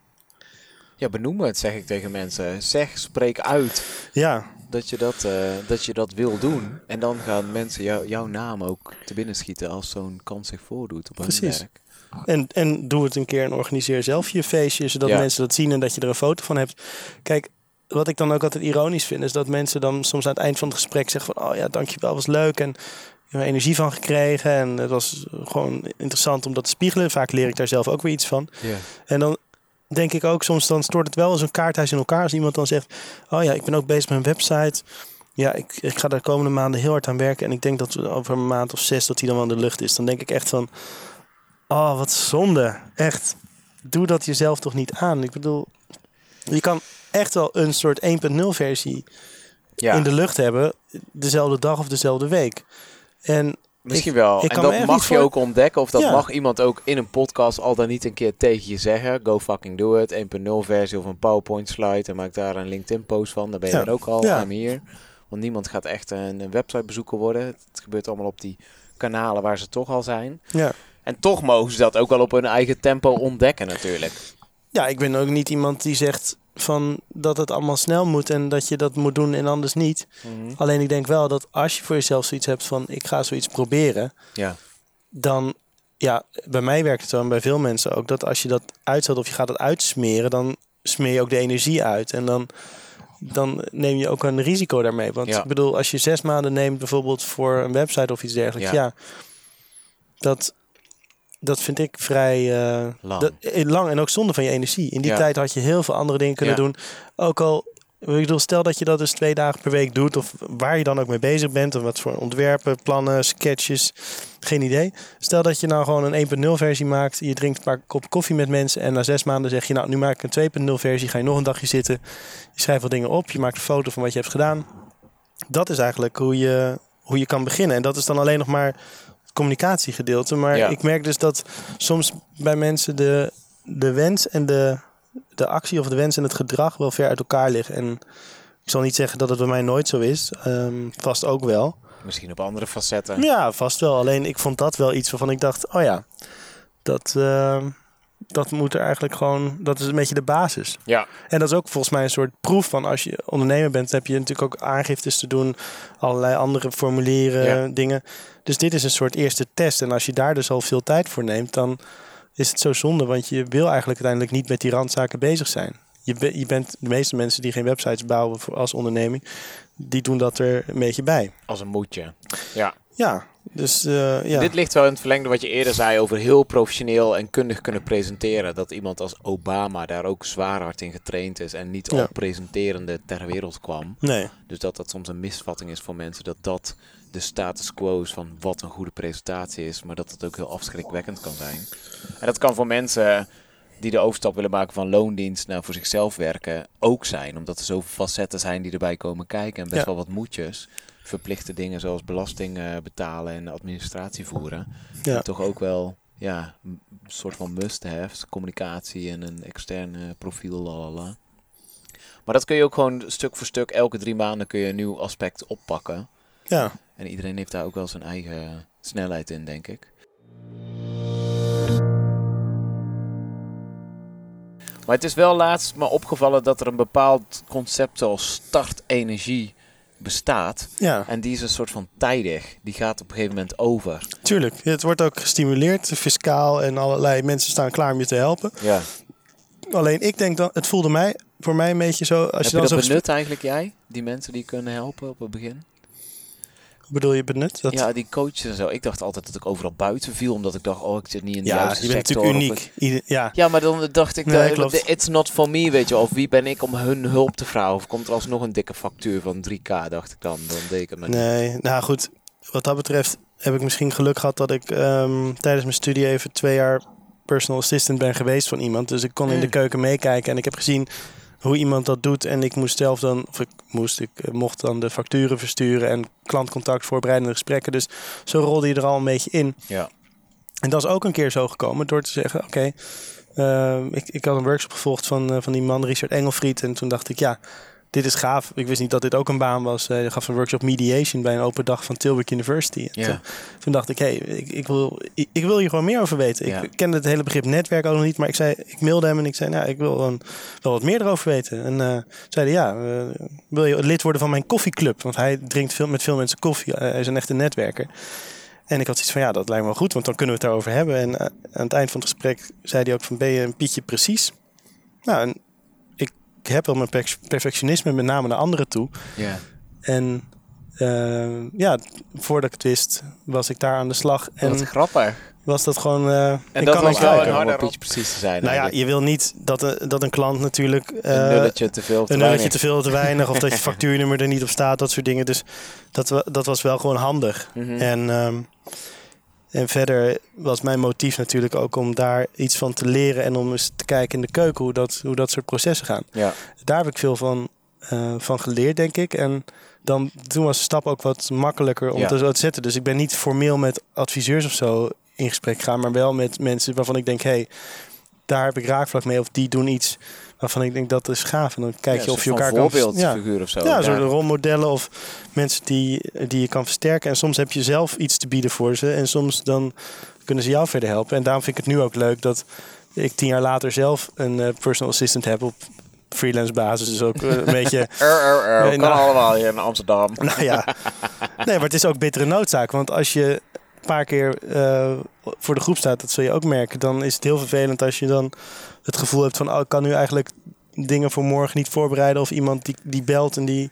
Speaker 2: Ja, benoem het, zeg ik tegen mensen. Zeg, spreek uit
Speaker 1: Ja,
Speaker 2: dat je dat, eh, dat, je dat wil doen. En dan gaan mensen jou, jouw naam ook te binnen schieten als zo'n kans zich voordoet op
Speaker 1: Precies.
Speaker 2: werk.
Speaker 1: En, en doe het een keer en organiseer zelf je feestje, zodat
Speaker 2: Ja.
Speaker 1: mensen dat zien en dat je er een foto van hebt. Kijk, wat ik dan ook altijd ironisch vind, is dat mensen dan soms aan het eind van het gesprek zeggen van, oh ja, dankjewel, was leuk en ik heb er energie van gekregen en het was gewoon interessant om dat te spiegelen. Vaak leer ik daar zelf ook weer iets van.
Speaker 2: Ja.
Speaker 1: En dan denk ik ook soms, dan stort het wel als een kaarthuis in elkaar. Als iemand dan zegt, oh ja, ik ben ook bezig met een website. Ja, ik, ik ga daar de komende maanden heel hard aan werken. En ik denk dat we over een maand of zes dat hij dan wel in de lucht is. Dan denk ik echt van, oh wat zonde. Echt, doe dat jezelf toch niet aan. Ik bedoel, je kan echt wel een soort 1.0 versie
Speaker 2: Ja,
Speaker 1: in de lucht hebben. Dezelfde dag of dezelfde week. En
Speaker 2: misschien wel.
Speaker 1: ik
Speaker 2: en dat mag je
Speaker 1: voor-
Speaker 2: ook ontdekken. Of dat
Speaker 1: Ja.
Speaker 2: mag iemand ook in een podcast al dan niet een keer tegen je zeggen. Go fucking do it. 1.0 versie of een PowerPoint slide. En maak daar een LinkedIn post van. Dan ben je
Speaker 1: Ja.
Speaker 2: er ook al.
Speaker 1: Ja.
Speaker 2: Hier. Want niemand gaat echt een, een websitebezoeker worden. Het gebeurt allemaal op die kanalen waar ze toch al zijn.
Speaker 1: ja.
Speaker 2: En toch mogen ze dat ook wel op hun eigen tempo ontdekken natuurlijk.
Speaker 1: Ja, ik ben ook niet iemand die zegt van dat het allemaal snel moet en dat je dat moet doen en anders niet.
Speaker 2: Mhm.
Speaker 1: Alleen ik denk wel dat als je voor jezelf zoiets hebt van ik ga zoiets proberen,
Speaker 2: Ja.
Speaker 1: dan ja, bij mij werkt het zo en bij veel mensen ook dat als je dat uitzet of je gaat het uitsmeren, dan smeer je ook de energie uit en dan dan neem je ook een risico daarmee. Want
Speaker 2: Ja.
Speaker 1: ik bedoel, als je zes maanden neemt bijvoorbeeld voor een website of iets dergelijks,
Speaker 2: Ja.
Speaker 1: ja, dat, dat vind ik vrij eh,
Speaker 2: Lang.
Speaker 1: dat- eh, lang en ook zonde van je energie. In die
Speaker 2: Ja.
Speaker 1: tijd had je heel veel andere dingen kunnen
Speaker 2: Ja.
Speaker 1: doen. Ook al, ik bedoel, stel dat je dat dus twee dagen per week doet, of waar je dan ook mee bezig bent, of wat voor ontwerpen, plannen, sketches, geen idee. Stel dat je nou gewoon een 1.0 versie maakt, je drinkt een paar kop koffie met mensen en na zes maanden zeg je, nou nu maak ik een 2.0 versie, ga je nog een dagje zitten, je schrijft wat dingen op, je maakt een foto van wat je hebt gedaan. Dat is eigenlijk hoe je, hoe je kan beginnen. En dat is dan alleen nog maar communicatiegedeelte. Maar
Speaker 2: Ja.
Speaker 1: ik merk dus dat soms bij mensen de, de wens en de, de actie of de wens en het gedrag wel ver uit elkaar liggen. En ik zal niet zeggen dat het bij mij nooit zo is. Ehm, vast ook wel.
Speaker 2: Misschien op andere facetten.
Speaker 1: Ja, vast wel. Alleen ik vond dat wel iets waarvan ik dacht, oh ja, dat, ehm, dat moet er eigenlijk gewoon, dat is een beetje de basis.
Speaker 2: Ja.
Speaker 1: En dat is ook volgens mij een soort proef van als je ondernemer bent, heb je natuurlijk ook aangiftes te doen, allerlei andere formulieren,
Speaker 2: Ja.
Speaker 1: dingen. Dus dit is een soort eerste test. En als je daar dus al veel tijd voor neemt, dan is het zo zonde, want je wil eigenlijk uiteindelijk niet met die randzaken bezig zijn. Je, be- je bent de meeste mensen die geen websites bouwen voor, als onderneming, die doen dat er een beetje bij.
Speaker 2: Als een moedje. Ja.
Speaker 1: Ja, dus eh, ja.
Speaker 2: Dit ligt wel in het verlengde wat je eerder zei over heel professioneel en kundig kunnen presenteren. Dat iemand als Obama daar ook zwaar hard in getraind is en niet
Speaker 1: Ja.
Speaker 2: al presenterende ter wereld kwam.
Speaker 1: Nee,
Speaker 2: Dus dat dat soms een misvatting is voor mensen. Dat dat de status quo is van wat een goede presentatie is. Maar dat het ook heel afschrikwekkend kan zijn. En dat kan voor mensen die de overstap willen maken van loondienst naar voor zichzelf werken ook zijn. Omdat er zoveel facetten zijn die erbij komen kijken. En best
Speaker 1: Ja.
Speaker 2: wel wat moedjes. Verplichte dingen zoals belasting eh, betalen en administratie voeren.
Speaker 1: ja.
Speaker 2: En toch ook wel ja, een soort van must-haves. Communicatie en een extern eh, profiel. Lalala. Maar dat kun je ook gewoon stuk voor stuk, elke drie maanden kun je een nieuw aspect oppakken.
Speaker 1: ja.
Speaker 2: En iedereen heeft daar ook wel zijn eigen snelheid in, denk ik. Maar het is wel laatst me opgevallen dat er een bepaald concept zoals startenergie bestaat.
Speaker 1: ja.
Speaker 2: En die is een soort van tijdig. Die gaat op een gegeven moment over.
Speaker 1: Tuurlijk, het wordt ook gestimuleerd, fiscaal en allerlei mensen staan klaar om je te helpen.
Speaker 2: Ja.
Speaker 1: Alleen ik denk dan, het voelde mij, voor mij een beetje zo, als
Speaker 2: Heb
Speaker 1: je
Speaker 2: je
Speaker 1: dan
Speaker 2: dat
Speaker 1: zo
Speaker 2: benut eigenlijk, jij? Die mensen die kunnen helpen op het begin?
Speaker 1: Bedoel je benut? Dat,
Speaker 2: Ja, die coaches en zo. Ik dacht altijd dat ik overal buiten viel, omdat ik dacht, oh, ik zit niet in de
Speaker 1: ja
Speaker 2: juiste
Speaker 1: je bent natuurlijk uniek. Ieder- ja,
Speaker 2: Ja, maar dan dacht ik,
Speaker 1: Nee,
Speaker 2: dat
Speaker 1: klopt.
Speaker 2: it's not for me, weet je. Of wie ben ik om hun hulp te vragen? Of komt er alsnog een dikke factuur van 3k, dacht ik dan. Dan deed ik het maar niet.
Speaker 1: nee, nou goed. Wat dat betreft heb ik misschien geluk gehad dat ik ehm, tijdens mijn studie even twee jaar personal assistant ben geweest van iemand. Dus ik kon in de
Speaker 2: Mm.
Speaker 1: keuken meekijken en ik heb gezien hoe iemand dat doet. En ik moest zelf dan, of ik moest, ik eh, mocht dan de facturen versturen en klantcontact voorbereidende gesprekken. Dus zo rolde je er al een beetje in.
Speaker 3: Ja.
Speaker 1: En dat is ook een keer zo gekomen door te zeggen: Oké, eh, ik, ik had een workshop gevolgd van, eh, van die man Richard Engelfried. En toen dacht ik: Ja, dit is gaaf. Ik wist niet dat dit ook een baan was. Eh, Hij gaf een workshop mediation bij een open dag van Tilburg University. En. Toen, dacht ik: Hé, hey, ik, ik, wil, ik, ik wil hier gewoon meer over weten. Ik kende het hele begrip netwerk ook nog niet. Maar ik, zei, ik mailde hem en ik zei: Nou, ik wil wel wat meer erover weten. En eh zeiden: Ja, eh, wil je lid worden van mijn koffieclub? Want hij drinkt veel, met veel mensen koffie. Eh, hij is een echte netwerker. En ik had zoiets van, ja, dat lijkt me wel goed, want dan kunnen we het daarover hebben. En eh, aan het eind van het gesprek zei hij ook van, ben je een Pietje precies? Nou, en ik heb wel mijn perf- perfectionisme met name naar anderen toe.
Speaker 3: Ja.
Speaker 1: En eh, ja, voordat ik het wist, was ik daar aan de slag. En
Speaker 2: Wat grappig.
Speaker 1: was dat gewoon... eh,
Speaker 2: En
Speaker 1: ik
Speaker 2: dat
Speaker 1: kan
Speaker 2: was
Speaker 1: ook
Speaker 2: wel een harde precies te zijn.
Speaker 1: Nou ja, je wil niet dat, een- dat een klant natuurlijk... eh,
Speaker 2: een nulletje te veel. te
Speaker 1: een nulletje te veel te weinig of dat je factuurnummer er niet op staat, dat soort dingen. Dus dat, dat was wel gewoon handig.
Speaker 2: Mhm.
Speaker 1: En, ehm, en verder was mijn motief natuurlijk ook om daar iets van te leren en om eens te kijken in de keuken hoe dat, hoe dat soort processen gaan.
Speaker 2: Ja.
Speaker 1: Daar heb ik veel van, eh, van geleerd, denk ik. En dan, toen was de stap ook wat makkelijker om
Speaker 2: Ja.
Speaker 1: te zo te zetten. Dus ik ben niet formeel met adviseurs of zo in gesprek gegaan, maar wel met mensen waarvan ik denk, hé, hey, daar heb ik raakvlak mee. Of die doen iets waarvan ik denk dat is gaaf. En dan kijk
Speaker 2: Ja,
Speaker 1: je of je elkaar kan... Ja,
Speaker 2: voorbeeldfiguur of zo.
Speaker 1: ja, zo'n
Speaker 2: Daar-
Speaker 1: rolmodellen of mensen die, die je kan versterken. En soms heb je zelf iets te bieden voor ze. En soms dan kunnen ze jou verder helpen. En daarom vind ik het nu ook leuk dat ik tien jaar later zelf een eh, personal assistant heb op freelance basis. Dus ook eh, een beetje...
Speaker 2: Er, er, er.
Speaker 1: Nee,
Speaker 2: kan
Speaker 1: nou-
Speaker 2: allemaal hier in Amsterdam.
Speaker 1: Nou ja, nee, maar het is ook bittere noodzaak. Want als je een paar keer eh, voor de groep staat, dat zul je ook merken. Dan is het heel vervelend als je dan het gevoel hebt van... Oh, ik kan nu eigenlijk dingen voor morgen niet voorbereiden. Of iemand die, die belt en die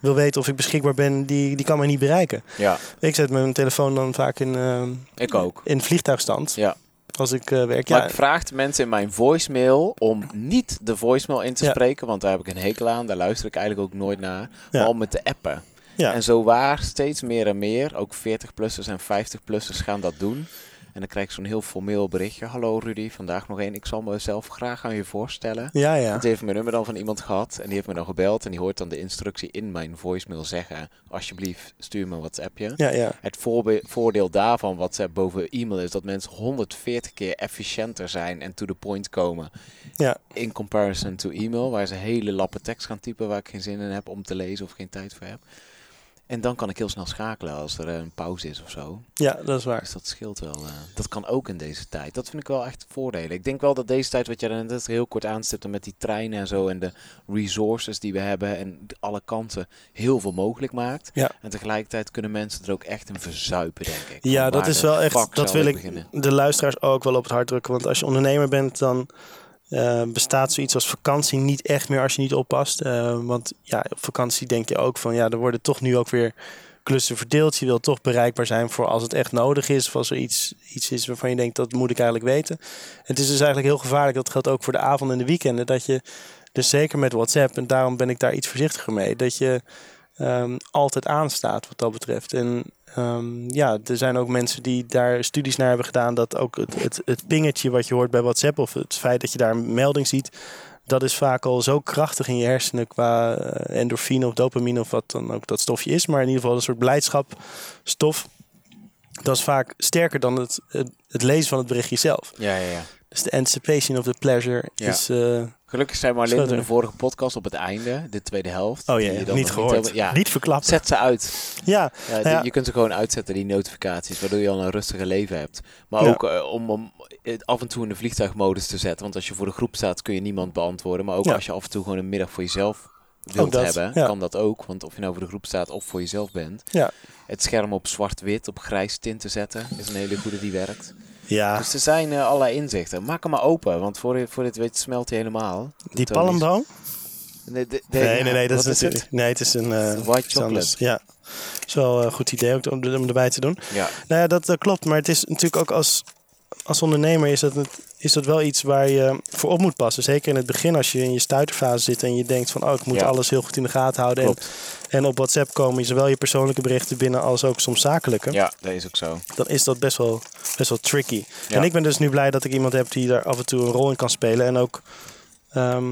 Speaker 1: wil weten of ik beschikbaar ben, die, die kan mij niet bereiken.
Speaker 2: Ja,
Speaker 1: Ik zet mijn telefoon dan vaak in, eh,
Speaker 2: ik ook.
Speaker 1: in vliegtuigstand
Speaker 2: Ja.
Speaker 1: als ik eh, werk.
Speaker 2: Maar
Speaker 1: Ja,
Speaker 2: ik vraag de mensen in mijn voicemail om niet de voicemail in te
Speaker 1: Ja.
Speaker 2: spreken, want daar heb ik een hekel aan. Daar luister ik eigenlijk ook nooit naar.
Speaker 1: Ja.
Speaker 2: Maar om het te appen.
Speaker 1: ja.
Speaker 2: En zo waar steeds meer en meer, ook 40-plussers en 50-plussers gaan dat doen. En dan krijg ik zo'n heel formeel berichtje. Hallo Rudy, vandaag nog één. Ik zal mezelf graag aan je voorstellen.
Speaker 1: ja, ja.
Speaker 2: Die heeft mijn nummer dan van iemand gehad. En die heeft me dan gebeld. En die hoort dan de instructie in mijn voicemail zeggen. Alsjeblieft, stuur me een WhatsAppje.
Speaker 1: Ja, ja.
Speaker 2: Het voordeel daarvan, WhatsApp boven e-mail, is dat mensen 140 keer efficiënter zijn en to the point komen.
Speaker 1: Ja.
Speaker 2: In comparison to e-mail, waar ze hele lappen tekst gaan typen waar ik geen zin in heb om te lezen of geen tijd voor heb. En dan kan ik heel snel schakelen als er eh, een pauze is of zo.
Speaker 1: ja, dat is waar.
Speaker 2: Dus dat scheelt wel. eh, dat kan ook in deze tijd. Dat vind ik wel echt voordelen. Ik denk wel dat deze tijd, wat jij net heel kort aanstipte met die treinen en zo en de resources die we hebben en alle kanten heel veel mogelijk maakt.
Speaker 1: Ja.
Speaker 2: En tegelijkertijd kunnen mensen er ook echt in verzuipen, denk ik.
Speaker 1: Ja, dat is wel echt. Dat wil ik
Speaker 2: beginnen?
Speaker 1: de luisteraars ook wel op het hart drukken. Want als je ondernemer bent, dan eh, bestaat zoiets als vakantie niet echt meer als je niet oppast. Eh, want ja, op vakantie denk je ook van ja, er worden toch nu ook weer klussen verdeeld. Je wil toch bereikbaar zijn voor als het echt nodig is. Of als er iets, iets is waarvan je denkt dat moet ik eigenlijk weten. Het is dus eigenlijk heel gevaarlijk. Dat geldt ook voor de avond en de weekenden. Dat je dus zeker met WhatsApp, en daarom ben ik daar iets voorzichtiger mee. Dat je ehm, altijd aanstaat wat dat betreft. En ehm, ja, er zijn ook mensen die daar studies naar hebben gedaan. Dat ook het, het, het pingetje wat je hoort bij WhatsApp of het feit dat je daar een melding ziet. Dat is vaak al zo krachtig in je hersenen qua eh, endorfine of dopamine of wat dan ook dat stofje is. Maar in ieder geval een soort blijdschapstof. Dat is vaak sterker dan het, het, lezen van het berichtje zelf.
Speaker 2: Ja, ja, ja.
Speaker 1: Dus de anticipation of the pleasure
Speaker 2: Ja.
Speaker 1: is... eh,
Speaker 2: Gelukkig zijn Marlin in de vorige podcast op het einde, de tweede helft.
Speaker 1: oh
Speaker 2: die
Speaker 1: ja,
Speaker 2: je
Speaker 1: niet gehoord.
Speaker 2: helemaal- ja,
Speaker 1: Niet verklapt.
Speaker 2: zet ze uit.
Speaker 1: Ja,
Speaker 2: Ja,
Speaker 1: Ja.
Speaker 2: die- Je kunt ze gewoon uitzetten, die notificaties, waardoor je al een rustiger leven hebt. Maar ook eh, om, om het af en toe in de vliegtuigmodus te zetten. Want als je voor de groep staat, kun je niemand beantwoorden. Maar ook als je af en toe gewoon een middag voor jezelf wilt
Speaker 1: dat,
Speaker 2: hebben, kan dat ook. Want of je nou voor de groep staat of voor jezelf bent.
Speaker 1: Ja.
Speaker 2: Het scherm op zwart-wit, op grijs tint te zetten, is een hele goede die werkt.
Speaker 1: Ja.
Speaker 2: Dus er zijn eh, allerlei inzichten. Maak hem maar open, want voor, voor dit weet smelt hij helemaal.
Speaker 1: Die palmboom?
Speaker 2: Nee, de- de-
Speaker 1: Nee,
Speaker 2: ja,
Speaker 1: nee, nee, dat is natuurlijk. Nee, het is een. eh,
Speaker 2: Het? White chocolate.
Speaker 1: Ja, is wel een goed idee om erbij te doen.
Speaker 2: Ja,
Speaker 1: Nou ja, dat eh, klopt. Maar het is natuurlijk ook als, als ondernemer is dat, het- is dat wel iets waar je voor op moet passen. Zeker in het begin als je in je stuiterfase zit en je denkt van... oh, ik moet
Speaker 2: Ja.
Speaker 1: alles heel goed in de gaten houden. En, en op WhatsApp komen zowel je persoonlijke berichten binnen als ook soms zakelijke.
Speaker 2: Ja, dat is ook zo.
Speaker 1: Dan is dat best wel, best wel tricky.
Speaker 2: Ja.
Speaker 1: En ik ben dus nu blij dat ik iemand heb die daar af en toe een rol in kan spelen. En ook ehm,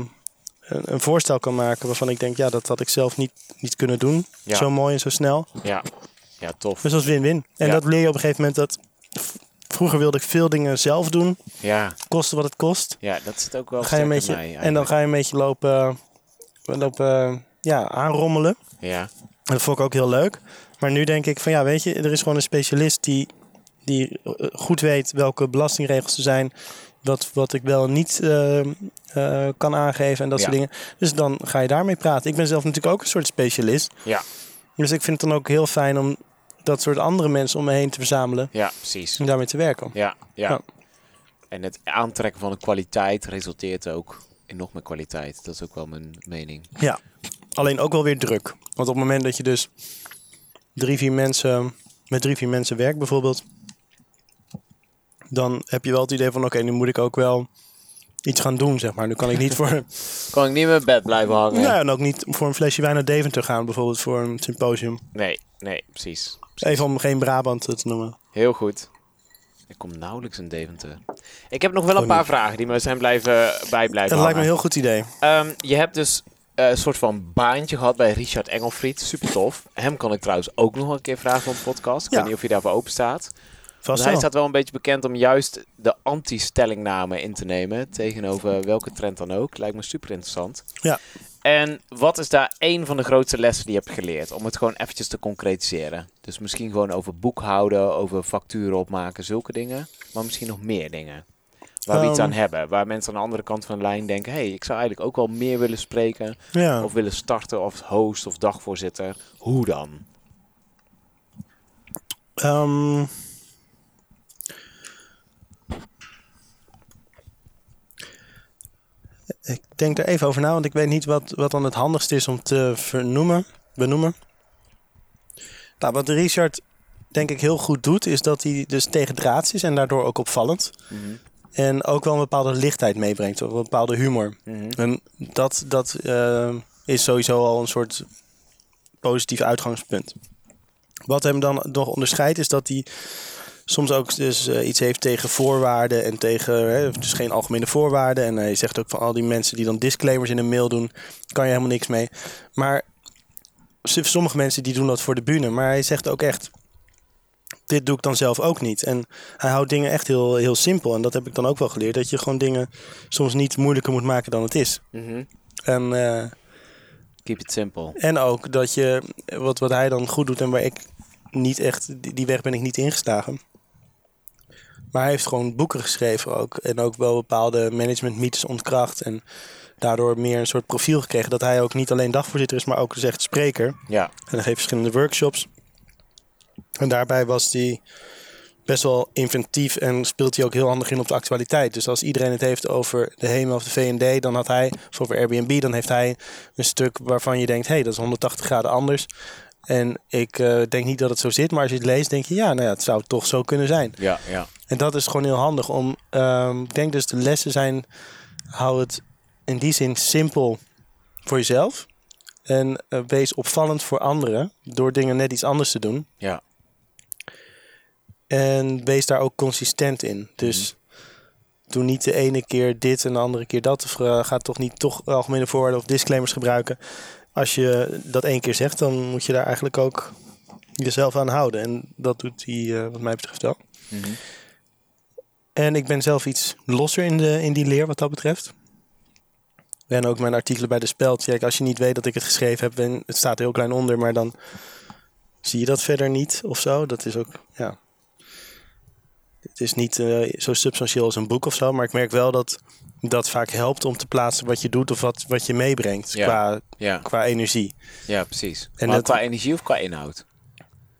Speaker 1: een, een voorstel kan maken waarvan ik denk... ja, dat had ik zelf niet, niet kunnen doen.
Speaker 2: Ja.
Speaker 1: Zo mooi en zo snel.
Speaker 2: Ja, ja tof.
Speaker 1: Dus dat is win-win. En dat leer je op een gegeven moment dat... Vroeger wilde ik veel dingen zelf doen,
Speaker 2: Ja,
Speaker 1: kosten wat het kost.
Speaker 2: ja dat zit ook wel
Speaker 1: ga je een beetje,
Speaker 2: mij
Speaker 1: en dan ga je een beetje lopen, lopen ja, aanrommelen.
Speaker 2: Ja,
Speaker 1: En dat vond ik ook heel leuk. Maar nu denk ik van ja, weet je, er is gewoon een specialist die, die eh, goed weet welke belastingregels er zijn. Wat, wat ik wel niet eh, eh, kan aangeven en dat
Speaker 2: Ja.
Speaker 1: soort dingen. Dus dan ga je daarmee praten. Ik ben zelf natuurlijk ook een soort specialist.
Speaker 2: Ja.
Speaker 1: Dus ik vind het dan ook heel fijn om dat soort andere mensen om me heen te verzamelen.
Speaker 2: ja, precies.
Speaker 1: En daarmee te werken.
Speaker 2: Ja, ja.
Speaker 1: Ja.
Speaker 2: En het aantrekken van de kwaliteit resulteert ook in nog meer kwaliteit. Dat is ook wel mijn mening.
Speaker 1: Ja, alleen ook wel weer druk. Want op het moment dat je dus drie, vier mensen met drie, vier mensen werkt bijvoorbeeld, dan heb je wel het idee van oké, nu moet ik ook wel iets gaan doen, zeg maar. Nu kan ik niet voor,
Speaker 2: Kan ik niet in mijn bed blijven hangen?
Speaker 1: ja, en ook niet voor een flesje wijn naar Deventer gaan, bijvoorbeeld voor een symposium.
Speaker 2: Nee, nee, precies.
Speaker 1: Even om geen Brabant te noemen.
Speaker 2: Heel goed. Ik kom nauwelijks in Deventer. Ik heb nog wel een paar
Speaker 1: niet.
Speaker 2: vragen die me zijn blijven bijblijven
Speaker 1: Dat lijkt me een heel goed idee.
Speaker 2: Ehm, je hebt dus eh, een soort van baantje gehad bij Richard Engelfried. Super tof. Hem kan ik trouwens ook nog een keer vragen voor een podcast. Ik
Speaker 1: Ja.
Speaker 2: weet niet of je daarvoor open staat.
Speaker 1: Vast
Speaker 2: hij staat wel een beetje bekend om juist de anti-stellingname in te nemen. Tegenover welke trend dan ook. Lijkt me super interessant.
Speaker 1: Ja.
Speaker 2: En wat is daar één van de grootste lessen die je hebt geleerd? Om het gewoon eventjes te concretiseren. Dus misschien gewoon over boekhouden, over facturen opmaken, zulke dingen. Maar misschien nog meer dingen. Waar we iets
Speaker 1: Ehm.
Speaker 2: aan hebben. Waar mensen aan de andere kant van de lijn denken... hé, hey, ik zou eigenlijk ook wel meer willen spreken.
Speaker 1: Ja.
Speaker 2: Of willen starten of host of dagvoorzitter. Hoe dan?
Speaker 1: Ehm, ik denk er even over na, want ik weet niet wat, wat dan het handigste is om te vernoemen, benoemen. Nou, wat Richard denk ik heel goed doet, is dat hij dus tegendraads is en daardoor ook opvallend.
Speaker 2: Mhm.
Speaker 1: En ook wel een bepaalde lichtheid meebrengt, of een bepaalde humor.
Speaker 2: Mhm.
Speaker 1: En dat, dat eh, is sowieso al een soort positief uitgangspunt. Wat hem dan nog onderscheidt is dat hij soms ook dus eh, iets heeft tegen voorwaarden en tegen hè, dus geen algemene voorwaarden. En hij zegt ook van al die mensen die dan disclaimers in een mail doen, kan je helemaal niks mee. Maar sommige mensen die doen dat voor de bühne, maar hij zegt ook echt. Dit doe ik dan zelf ook niet. En hij houdt dingen echt heel, heel simpel. En dat heb ik dan ook wel geleerd. Dat je gewoon dingen soms niet moeilijker moet maken dan het is.
Speaker 2: Mhm.
Speaker 1: En, eh,
Speaker 2: Keep it simple.
Speaker 1: en ook dat je, wat, wat hij dan goed doet en waar ik niet echt, die, die weg ben ik niet ingeslagen. Maar hij heeft gewoon boeken geschreven ook. En ook wel bepaalde managementmythes ontkracht. En daardoor meer een soort profiel gekregen. Dat hij ook niet alleen dagvoorzitter is, maar ook dus echt spreker.
Speaker 2: Ja.
Speaker 1: En hij geeft verschillende workshops. En daarbij was hij best wel inventief en speelt hij ook heel handig in op de actualiteit. Dus als iedereen het heeft over de HEMA of de VND, dan had hij, of over Airbnb, dan heeft hij een stuk waarvan je denkt, hé, hey, dat is 180 graden anders. En ik eh, denk niet dat het zo zit, maar als je het leest, denk je, ja, nou ja, het zou toch zo kunnen zijn.
Speaker 2: Ja, ja.
Speaker 1: En dat is gewoon heel handig om, ehm, ik denk dus de lessen zijn, hou het in die zin simpel voor jezelf. En eh, wees opvallend voor anderen door dingen net iets anders te doen.
Speaker 2: Ja.
Speaker 1: En wees daar ook consistent in. Dus doe niet de ene keer dit en de andere keer dat. Of eh, ga toch niet toch algemene voorwaarden of disclaimers gebruiken. Als je dat één keer zegt, dan moet je daar eigenlijk ook jezelf aan houden. En dat doet hij eh, wat mij betreft wel.
Speaker 2: Mhm.
Speaker 1: En ik ben zelf iets losser in, de, in die leer wat dat betreft. En ook mijn artikelen bij de Speld. Kijk, als je niet weet dat ik het geschreven heb, en het staat heel klein onder, maar dan zie je dat verder niet of zo. Dat is ook, ja. Het is niet eh, zo substantieel als een boek of zo, maar ik merk wel dat dat vaak helpt om te plaatsen wat je doet of wat, wat je meebrengt
Speaker 2: Ja.
Speaker 1: qua,
Speaker 2: Ja,
Speaker 1: qua energie.
Speaker 2: ja, precies.
Speaker 1: En
Speaker 2: maar
Speaker 1: dat-
Speaker 2: qua energie of qua inhoud?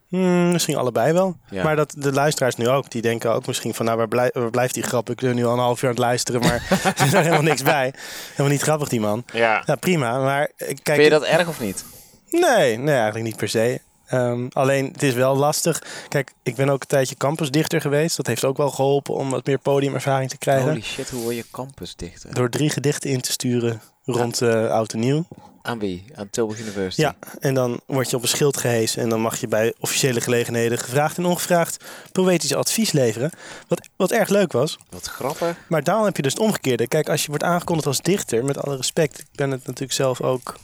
Speaker 1: Hmm, misschien allebei wel.
Speaker 2: Ja.
Speaker 1: Maar dat de luisteraars nu ook, die denken ook misschien van nou, waar, waar blijft die grap? Ik ben nu al een half uur aan het luisteren, maar er is er helemaal niks bij. Helemaal niet grappig die man.
Speaker 2: Ja.
Speaker 1: Ja, prima. Maar eh, kijk,
Speaker 2: Vind je dat erg of niet?
Speaker 1: nee, nee, eigenlijk niet per se. Ehm, alleen, het is wel lastig. Kijk, ik ben ook een tijdje campusdichter geweest. Dat heeft ook wel geholpen om wat meer podiumervaring te krijgen.
Speaker 2: Holy shit, hoe word je campusdichter?
Speaker 1: Door drie gedichten in te sturen rond eh oud en nieuw.
Speaker 2: Aan wie? Aan Tilburg University?
Speaker 1: Ja, en dan word je op een schild gehesen. En dan mag je bij officiële gelegenheden gevraagd en ongevraagd poëtisch advies leveren. Wat, wat erg leuk was.
Speaker 2: Wat grappig.
Speaker 1: Maar dan heb je dus het omgekeerde. Kijk, als je wordt aangekondigd als dichter, met alle respect. Ik ben het natuurlijk zelf ook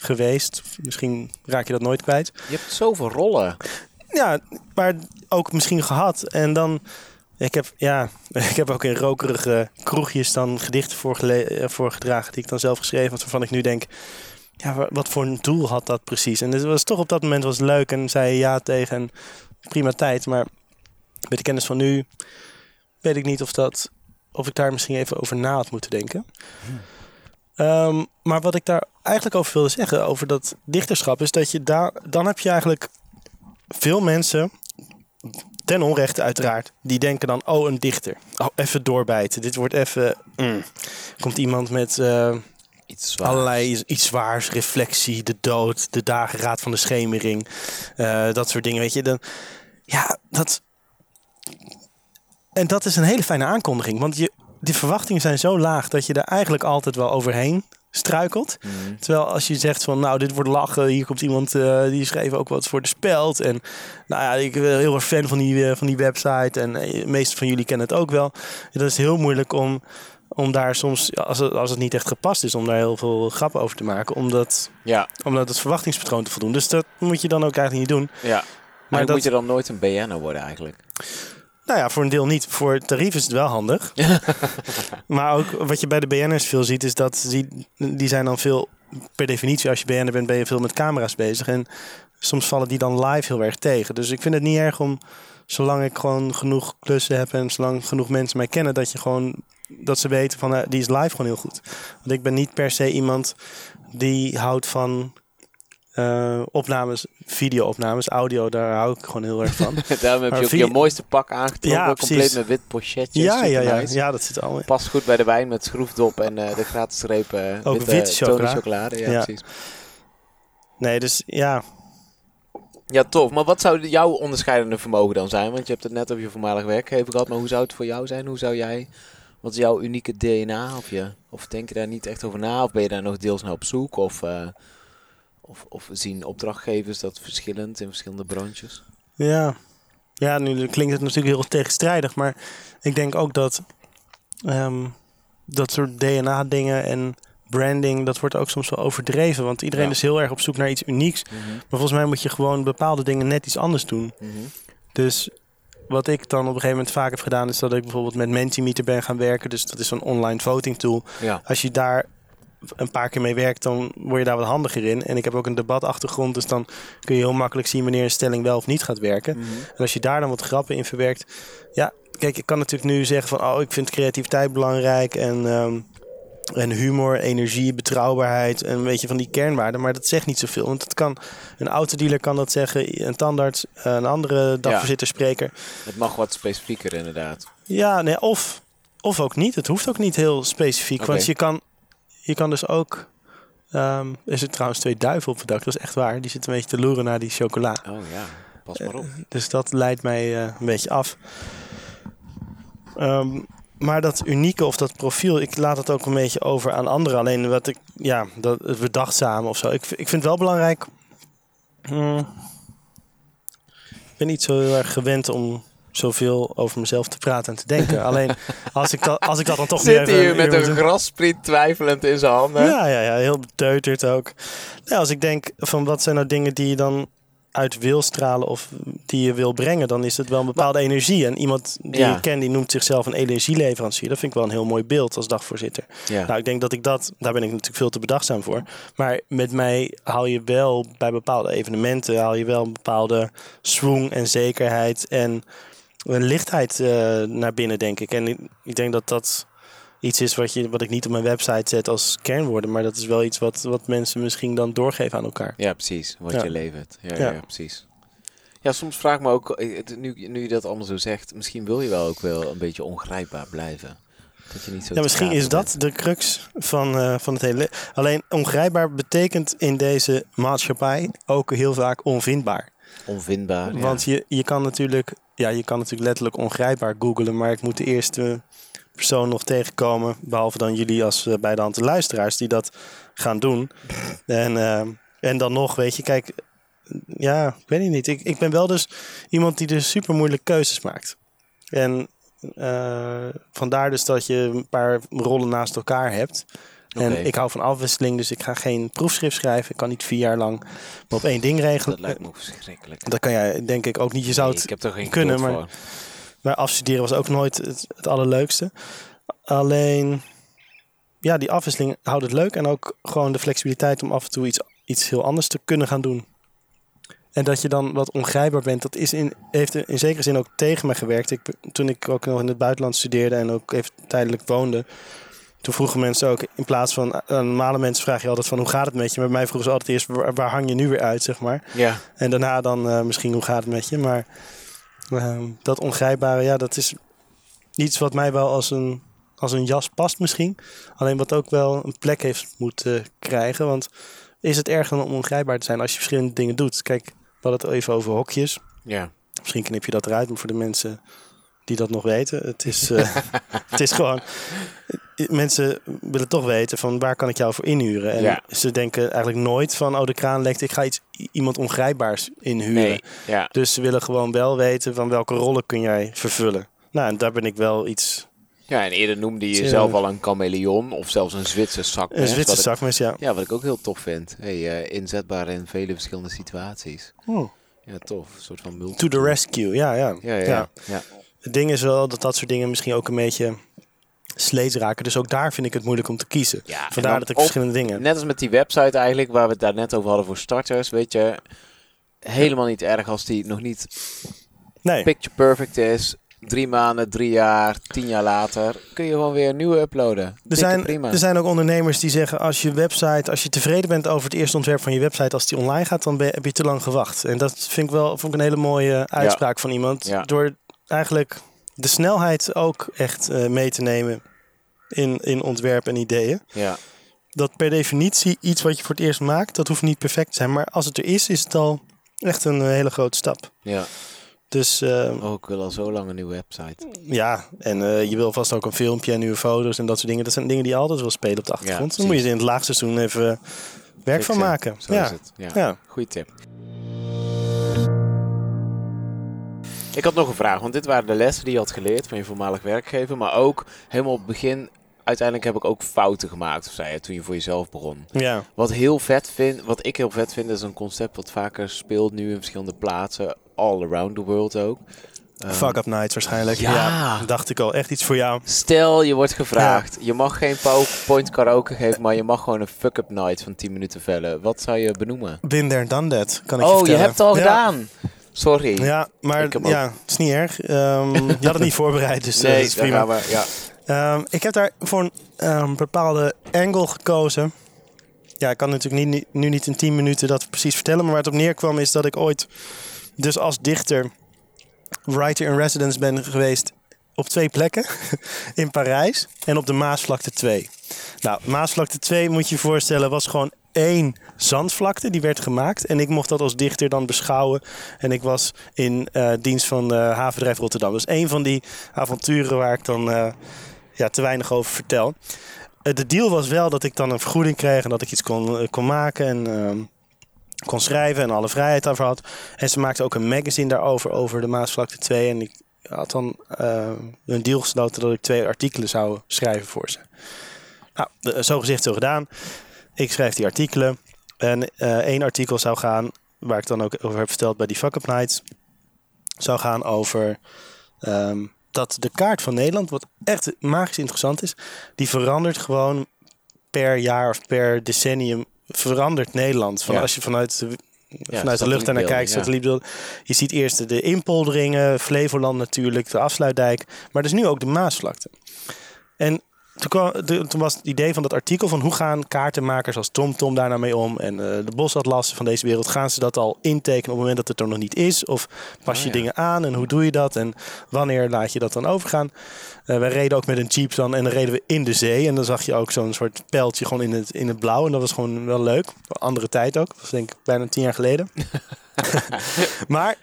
Speaker 1: geweest. Misschien raak je dat nooit kwijt.
Speaker 2: Je hebt zoveel rollen.
Speaker 1: Ja, maar ook misschien gehad. En dan... Ik heb, ja, ik heb ook in rokerige kroegjes dan gedichten eh, voorgedragen die ik dan zelf geschreven had, waarvan ik nu denk, ja, wa- wat voor een doel had dat precies? En het was toch op dat moment was leuk en zei ja tegen en prima tijd. Maar met de kennis van nu weet ik niet of dat, of ik daar misschien even over na had moeten denken. Ehm, maar wat ik daar eigenlijk over wilde zeggen, over dat dichterschap, is dat je daar, dan heb je eigenlijk veel mensen, ten onrechte uiteraard, die denken dan, oh, een dichter. Oh, even doorbijten. Dit wordt even... mm. Komt iemand met eh,
Speaker 2: Iets
Speaker 1: allerlei iets zwaars, reflectie, de dood, de dageraad van de schemering, eh, dat soort dingen, weet je. Dan, ja, dat... En dat is een hele fijne aankondiging, want je, die verwachtingen zijn zo laag dat je daar eigenlijk altijd wel overheen struikelt.
Speaker 2: Mhm.
Speaker 1: Terwijl als je zegt van nou dit wordt lachen, hier komt iemand eh, die schreef ook wat voor de speld. En nou ja, ik ben heel erg fan van die, eh, van die website en eh, de meeste van jullie kennen het ook wel. Dat is heel moeilijk om, om daar soms, als het, als het niet echt gepast is, om daar heel veel grappen over te maken. Omdat,
Speaker 2: Ja,
Speaker 1: omdat het verwachtingspatroon te voldoen. Dus dat moet je dan ook eigenlijk niet doen.
Speaker 2: ja. Maar
Speaker 1: dat-
Speaker 2: moet je dan nooit een BN'er worden eigenlijk.
Speaker 1: Nou ja, voor een deel niet. Voor tarief is het wel handig. maar ook wat je bij de BN'ers veel ziet, is dat die, die zijn dan veel, per definitie, als je BN'er bent, ben je veel met camera's bezig. En soms vallen die dan live heel erg tegen. Dus ik vind het niet erg om, zolang ik gewoon genoeg klussen heb en zolang genoeg mensen mij kennen, dat je gewoon, dat ze weten van, eh, die is live gewoon heel goed. Want ik ben niet per se iemand die houdt van eh, opnames, video-opnames, audio, daar hou ik gewoon heel erg van.
Speaker 2: Daarom heb
Speaker 1: Maar
Speaker 2: je ook je mooiste pak aangetrokken.
Speaker 1: Ja,
Speaker 2: compleet met wit pochetjes.
Speaker 1: ja, ja, ja,
Speaker 2: nice.
Speaker 1: ja, dat zit allemaal in.
Speaker 2: Past goed bij de wijn met schroefdop en eh, de gratis reep eh
Speaker 1: Ook
Speaker 2: witte
Speaker 1: chocola.
Speaker 2: chocolade. Ja,
Speaker 1: Ja.
Speaker 2: precies.
Speaker 1: Nee, dus ja,
Speaker 2: Ja, tof. Maar wat zou jouw onderscheidende vermogen dan zijn? Want je hebt het net over je voormalig werkgever gehad. Maar hoe zou het voor jou zijn? Hoe zou jij... Wat is jouw unieke DNA? Of, je, of denk je daar niet echt over na? Of ben je daar nog deels naar op zoek? Of, eh, of, of zien opdrachtgevers dat verschillend in verschillende branches?
Speaker 1: Ja. Ja, nu klinkt het natuurlijk heel tegenstrijdig, maar ik denk ook dat ehm, dat soort DNA-dingen en branding, dat wordt ook soms wel overdreven. Want iedereen
Speaker 2: Ja.
Speaker 1: is heel erg op zoek naar iets unieks. Maar volgens mij moet je gewoon bepaalde dingen net iets anders doen.
Speaker 2: Mhm.
Speaker 1: Dus wat ik dan op een gegeven moment vaak heb gedaan, is dat ik bijvoorbeeld met Mentimeter ben gaan werken. Dus dat is zo'n online voting tool.
Speaker 2: Ja.
Speaker 1: Als je daar een paar keer mee werkt, dan word je daar wat handiger in. En ik heb ook een debatachtergrond, dus dan kun je heel makkelijk zien wanneer een stelling wel of niet gaat werken.
Speaker 2: Mhm.
Speaker 1: En als je daar dan wat grappen in verwerkt. Ja, kijk, ik kan natuurlijk nu zeggen van, oh, ik vind creativiteit belangrijk en, ehm, en humor, energie, betrouwbaarheid en een beetje van die kernwaarden. Maar dat zegt niet zoveel, want het kan, een autodealer kan dat zeggen, een tandarts, een andere dagvoorzitterspreker.
Speaker 2: Het mag wat specifieker inderdaad.
Speaker 1: Ja, nee, of, of ook niet. Het hoeft ook niet heel specifiek. Want je kan, je kan dus ook. ehm, er zitten trouwens twee duiven op het dak, dat is echt waar. Die zitten een beetje te loeren naar die chocola.
Speaker 2: Oh ja, pas maar op.
Speaker 1: Dus dat leidt mij eh, een beetje af. Ehm, maar dat unieke of dat profiel, ik laat het ook een beetje over aan anderen. Alleen wat ik, ja, dat, het bedachtzame of zo. Ik, ik vind het wel belangrijk. Hmm, ik ben niet zo heel erg gewend om zoveel over mezelf te praten en te denken. Alleen als ik dat, als ik dat dan toch nu
Speaker 2: Zit hier met een
Speaker 1: doen-
Speaker 2: grasspriet twijfelend in zijn handen.
Speaker 1: ja, ja, ja, heel beteuterd ook. Nou, als ik denk van wat zijn nou dingen die je dan uit wil stralen of die je wil brengen, dan is het wel een bepaalde energie. En iemand die
Speaker 2: Ja.
Speaker 1: ik ken, die noemt zichzelf een energieleverancier. Dat vind ik wel een heel mooi beeld als dagvoorzitter.
Speaker 2: Ja.
Speaker 1: Nou, ik denk dat ik dat, daar ben ik natuurlijk veel te bedachtzaam voor. Maar met mij haal je wel bij bepaalde evenementen, haal je wel een bepaalde swoon en zekerheid en een lichtheid eh, naar binnen, denk ik. En ik, ik denk dat dat iets is wat, je, wat ik niet op mijn website zet als kernwoorden. Maar dat is wel iets wat, wat mensen misschien dan doorgeven aan elkaar.
Speaker 2: Ja, precies. Wat
Speaker 1: Ja.
Speaker 2: je levert. Ja, ja.
Speaker 1: Ja.
Speaker 2: precies. Ja, soms vraag ik me ook, eh, nu, nu je dat allemaal zo zegt, misschien wil je wel ook wel een beetje ongrijpbaar blijven. Dat je niet zo
Speaker 1: Ja, misschien is dat de crux van, eh, van het hele... Alleen ongrijpbaar betekent in deze maatschappij ook heel vaak onvindbaar.
Speaker 2: Onvindbaar.
Speaker 1: Want je, je, kan natuurlijk, ja, je kan natuurlijk letterlijk ongrijpbaar googlen, maar ik moet de eerste persoon nog tegenkomen, behalve dan jullie als eh, bij de hand luisteraars die dat gaan doen. En, eh, en dan nog, weet je, kijk, ja, ik weet niet. Ik, ik ben wel dus iemand die dus super moeilijke keuzes maakt. En eh, vandaar dus dat je een paar rollen naast elkaar hebt. En ik hou van afwisseling, dus ik ga geen proefschrift schrijven. Ik kan niet vier jaar lang me op één ding regelen.
Speaker 2: Dat lijkt me verschrikkelijk.
Speaker 1: Dat kan jij denk ik ook niet. Je zou
Speaker 2: Nee,
Speaker 1: het
Speaker 2: ik heb er geen
Speaker 1: kunnen, maar-
Speaker 2: voor.
Speaker 1: maar afstuderen was ook nooit het, het allerleukste. Alleen, ja, die afwisseling houdt het leuk. En ook gewoon de flexibiliteit om af en toe iets, iets heel anders te kunnen gaan doen. En dat je dan wat ongrijpbaar bent, dat is in, heeft in zekere zin ook tegen me gewerkt. Ik, toen ik ook nog in het buitenland studeerde en ook even tijdelijk woonde. Toen vroegen mensen ook, in plaats van aan normale mensen vraag je altijd van hoe gaat het met je. Maar bij mij vroegen ze altijd eerst, waar, waar hang je nu weer uit, zeg maar.
Speaker 2: Ja,
Speaker 1: En daarna dan eh, misschien hoe gaat het met je. Maar ehm, dat ongrijpbare, ja, dat is iets wat mij wel als een, als een jas past misschien. Alleen wat ook wel een plek heeft moeten krijgen. Want is het erg dan om ongrijpbaar te zijn als je verschillende dingen doet? Kijk, we hadden het even over hokjes.
Speaker 2: ja.
Speaker 1: Misschien knip je dat eruit, maar voor de mensen die dat nog weten. Het is, eh, het is gewoon... Mensen willen toch weten van waar kan ik jou voor inhuren. En
Speaker 2: Ja.
Speaker 1: ze denken eigenlijk nooit van, oh de kraan lekt, ik ga iets, iemand ongrijpbaars inhuren.
Speaker 2: Nee, ja.
Speaker 1: Dus ze willen gewoon wel weten van welke rollen kun jij vervullen. Nou, en daar ben ik wel iets...
Speaker 2: Ja, en eerder noemde je jezelf al een chameleon of zelfs een Zwitser zakmes.
Speaker 1: Een Zwitser zakmes, ja.
Speaker 2: Ja, wat ik ook heel tof vind. Hey, eh, inzetbaar in vele verschillende situaties.
Speaker 1: Oh.
Speaker 2: Ja, tof. Een soort van multi.
Speaker 1: To the rescue, ja, ja.
Speaker 2: Ja, ja,
Speaker 1: Ja.
Speaker 2: ja.
Speaker 1: Het ding is wel dat dat soort dingen misschien ook een beetje sleets raken. Dus ook daar vind ik het moeilijk om te kiezen.
Speaker 2: Ja,
Speaker 1: Vandaar dat ik
Speaker 2: op-
Speaker 1: verschillende dingen.
Speaker 2: Net als met die website eigenlijk, waar we het daar net over hadden voor starters. Weet je, helemaal niet erg als die nog niet
Speaker 1: Nee,
Speaker 2: picture perfect is. Drie maanden, drie jaar, tien jaar later kun je gewoon weer een nieuwe uploaden.
Speaker 1: er
Speaker 2: Dikke
Speaker 1: zijn,
Speaker 2: prima.
Speaker 1: er zijn ook ondernemers die zeggen als je website, als je tevreden bent over het eerste ontwerp van je website, als die online gaat, dan ben, heb je te lang gewacht. En dat vind ik wel vond ik een hele mooie uitspraak van iemand.
Speaker 2: Ja.
Speaker 1: Door eigenlijk de snelheid ook echt eh, mee te nemen in, in ontwerp en ideeën.
Speaker 2: Ja,
Speaker 1: dat per definitie iets wat je voor het eerst maakt, dat hoeft niet perfect te zijn. Maar als het er is, is het al echt een eh, hele grote stap.
Speaker 2: ja.
Speaker 1: Dus eh,
Speaker 2: Oh, ik wil al zo lang een nieuwe website.
Speaker 1: ja, en je wil vast ook een filmpje en nieuwe foto's en dat soort dingen. Dat zijn dingen die altijd wil spelen op de achtergrond. Dan moet je er in het laagseizoen even werk van maken.
Speaker 2: Zo
Speaker 1: ja.
Speaker 2: is het. Ja.
Speaker 1: Ja.
Speaker 2: Goeie tip. Ik had nog een vraag, want dit waren de lessen die je had geleerd van je voormalig werkgever. Maar ook helemaal op het begin, uiteindelijk heb ik ook fouten gemaakt, of zei je, toen je voor jezelf begon.
Speaker 1: ja.
Speaker 2: Wat, heel vet vind, wat ik heel vet vind, is een concept wat vaker speelt nu in verschillende plaatsen. All around the world ook. Ehm,
Speaker 1: Fuck up nights waarschijnlijk.
Speaker 2: Ja.
Speaker 1: dacht ik al. Echt iets voor jou.
Speaker 2: Stel, je wordt gevraagd. Je mag geen PowerPoint karaoke geven, maar je mag gewoon een fuck-up night van 10 minuten vellen. Wat zou je benoemen?
Speaker 1: Been there, done that. Kan ik
Speaker 2: Oh, je hebt het al
Speaker 1: Ja.
Speaker 2: gedaan. Sorry.
Speaker 1: Ja, maar
Speaker 2: ook-
Speaker 1: ja, het is niet erg. Ehm, je had het niet voorbereid, dus eh, dat is prima.
Speaker 2: we. Ja.
Speaker 1: Ehm, ik heb daar voor een ehm, bepaalde angle gekozen. Ja, ik kan natuurlijk niet, nu niet in 10 minuten dat precies vertellen. Maar waar het op neerkwam is dat ik ooit dus als dichter writer in residence ben geweest op twee plekken. in Parijs en op de Maasvlakte 2. Nou, Maasvlakte 2 moet je je voorstellen was gewoon één zandvlakte. Die werd gemaakt en ik mocht dat als dichter dan beschouwen. En ik was in eh, dienst van eh Havenbedrijf Rotterdam. Dus één van die avonturen waar ik dan eh, ja, te weinig over vertel. Eh, de deal was wel dat ik dan een vergoeding kreeg en dat ik iets kon, kon maken en ehm, kon schrijven en alle vrijheid daarvoor had. En ze maakte ook een magazine daarover, over de Maasvlakte 2. En ik had dan een deal gesloten dat ik twee artikelen zou schrijven voor ze. Nou, zo gezegd, zo gedaan. Ik schrijf die artikelen. En eh, één artikel zou gaan, waar ik dan ook over heb verteld bij die Fuck Up Nights, zou gaan over ehm, dat de kaart van Nederland, wat echt magisch interessant is, die verandert gewoon per jaar of per decennium verandert Nederland. Van
Speaker 2: Ja.
Speaker 1: Als je vanuit de, vanuit de lucht naar
Speaker 2: satellietbeelden,
Speaker 1: kijkt,
Speaker 2: ja.
Speaker 1: satellietbeelden. Je ziet eerst de inpolderingen, Flevoland natuurlijk, de afsluitdijk, maar dus nu ook de Maasvlakte. En toen, kwam, de- toen was het idee van dat artikel van hoe gaan kaartenmakers als TomTom daar nou mee om en eh, de bosatlassen van deze wereld, gaan ze dat al intekenen op het moment dat het er nog niet is? Of pas
Speaker 2: Oh,
Speaker 1: je
Speaker 2: ja.
Speaker 1: dingen aan en hoe doe je dat en wanneer laat je dat dan overgaan? Eh wij reden ook met een jeep dan en dan reden we in de zee en dan zag je ook zo'n soort pijltje gewoon in het, in het blauw en dat was gewoon wel leuk. Andere tijd ook, dat was denk ik bijna tien jaar geleden. maar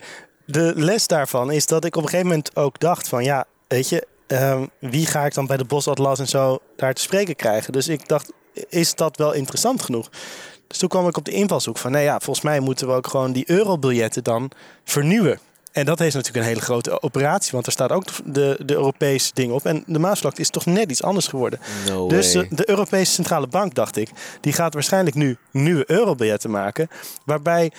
Speaker 1: de les daarvan is dat ik op een gegeven moment ook dacht van ja, weet je, ehm, wie ga ik dan bij de Bosatlas en zo daar te spreken krijgen? Dus ik dacht, is dat wel interessant genoeg? Dus toen kwam ik op de invalshoek van, nee ja, volgens mij moeten we ook gewoon die eurobiljetten dan vernieuwen. En dat is natuurlijk een hele grote operatie, want er staat ook de, de Europese ding op. En de Maasvlakte is toch net iets anders geworden.
Speaker 2: No
Speaker 1: Dus de Europese Centrale Bank, dacht ik, die gaat waarschijnlijk nu nieuwe eurobiljetten maken. Waarbij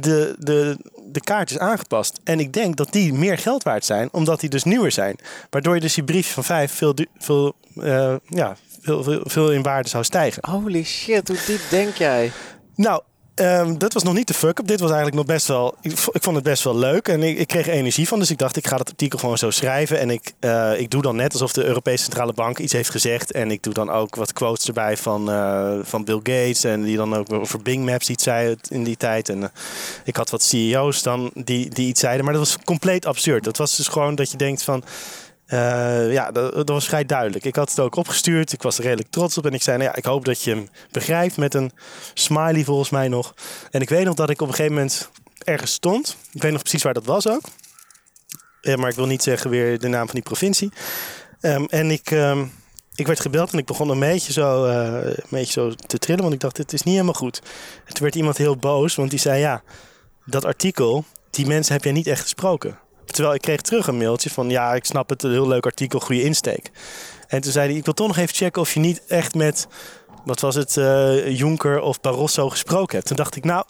Speaker 1: de, de, de kaart is aangepast. En ik denk dat die meer geld waard zijn, omdat die dus nieuwer zijn. Waardoor je dus die briefje van vijf veel, veel, eh, ja, veel, veel, veel in waarde zou stijgen.
Speaker 2: Holy shit, hoe diep denk jij?
Speaker 1: Nou, ehm, dat was nog niet de fuck-up. Dit was eigenlijk nog best wel... Ik, vond het best wel leuk en ik, ik kreeg er energie van. Dus ik dacht, ik ga dat artikel gewoon zo schrijven. En ik, eh, ik doe dan net alsof de Europese Centrale Bank iets heeft gezegd. En ik doe dan ook wat quotes erbij van, eh, van Bill Gates. En die dan ook over Bing Maps iets zei in die tijd. En eh, ik had wat CEO's dan die, die iets zeiden. Maar dat was compleet absurd. Dat was dus gewoon dat je denkt van... eh, ja, dat, dat was vrij duidelijk. Ik had het ook opgestuurd. Ik was er redelijk trots op. En ik zei, nou ja, ik hoop dat je hem begrijpt. Met een smiley volgens mij nog. En ik weet nog dat ik op een gegeven moment ergens stond. Ik weet nog precies waar dat was ook. Ja, maar ik wil niet zeggen weer de naam van die provincie. Ehm, en ik, ehm, ik werd gebeld en ik begon een beetje, zo, eh, een beetje zo te trillen. Want ik dacht, dit is niet helemaal goed. En toen werd iemand heel boos. Want die zei, ja, dat artikel, die mensen heb jij niet echt gesproken. Terwijl ik kreeg terug een mailtje van, ja, ik snap het, een heel leuk artikel, goede insteek. En toen zei hij, ik wil toch nog even checken of je niet echt met, wat was het, eh Juncker of Barroso gesproken hebt. Toen dacht ik, nou,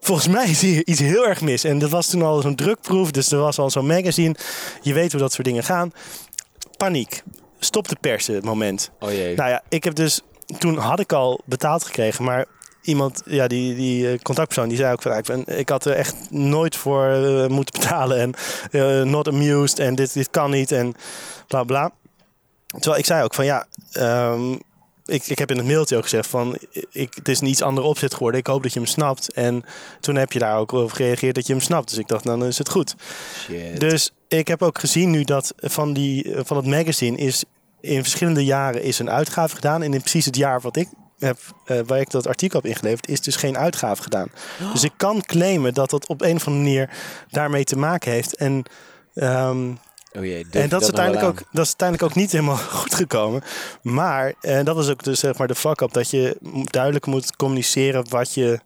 Speaker 1: volgens mij is hier iets heel erg mis. En dat was toen al zo'n drukproef, dus er was al zo'n magazine. Je weet hoe dat soort dingen gaan. Paniek. Stop de persen moment.
Speaker 2: Oh jee.
Speaker 1: Nou ja, ik heb dus, toen had ik al betaald gekregen, maar iemand, ja, die, die eh, contactpersoon, die zei ook van, ik, ben, ik had er echt nooit voor eh, moeten betalen en eh, not amused en dit, dit kan niet en bla bla. Terwijl ik zei ook van, ja, ehm, ik, ik heb in het mailtje ook gezegd van, ik, het is een iets andere opzet geworden, ik hoop dat je hem snapt. En toen heb je daar ook op gereageerd dat je hem snapt, dus ik dacht, nou, dan is het goed.
Speaker 2: Shit.
Speaker 1: Dus ik heb ook gezien nu dat van, die, van het magazine is in verschillende jaren is een uitgave gedaan. En in precies het jaar wat ik heb, eh, waar ik dat artikel heb ingeleverd, is dus geen uitgave gedaan. Dus ik kan claimen dat dat op een of andere manier daarmee te maken heeft. En, ehm,
Speaker 2: oh jee,
Speaker 1: en dat, is uiteindelijk ook, dat is uiteindelijk ook niet helemaal goed gekomen. Maar eh, dat was ook dus zeg maar de fuck-up. Dat je duidelijk moet communiceren wat je,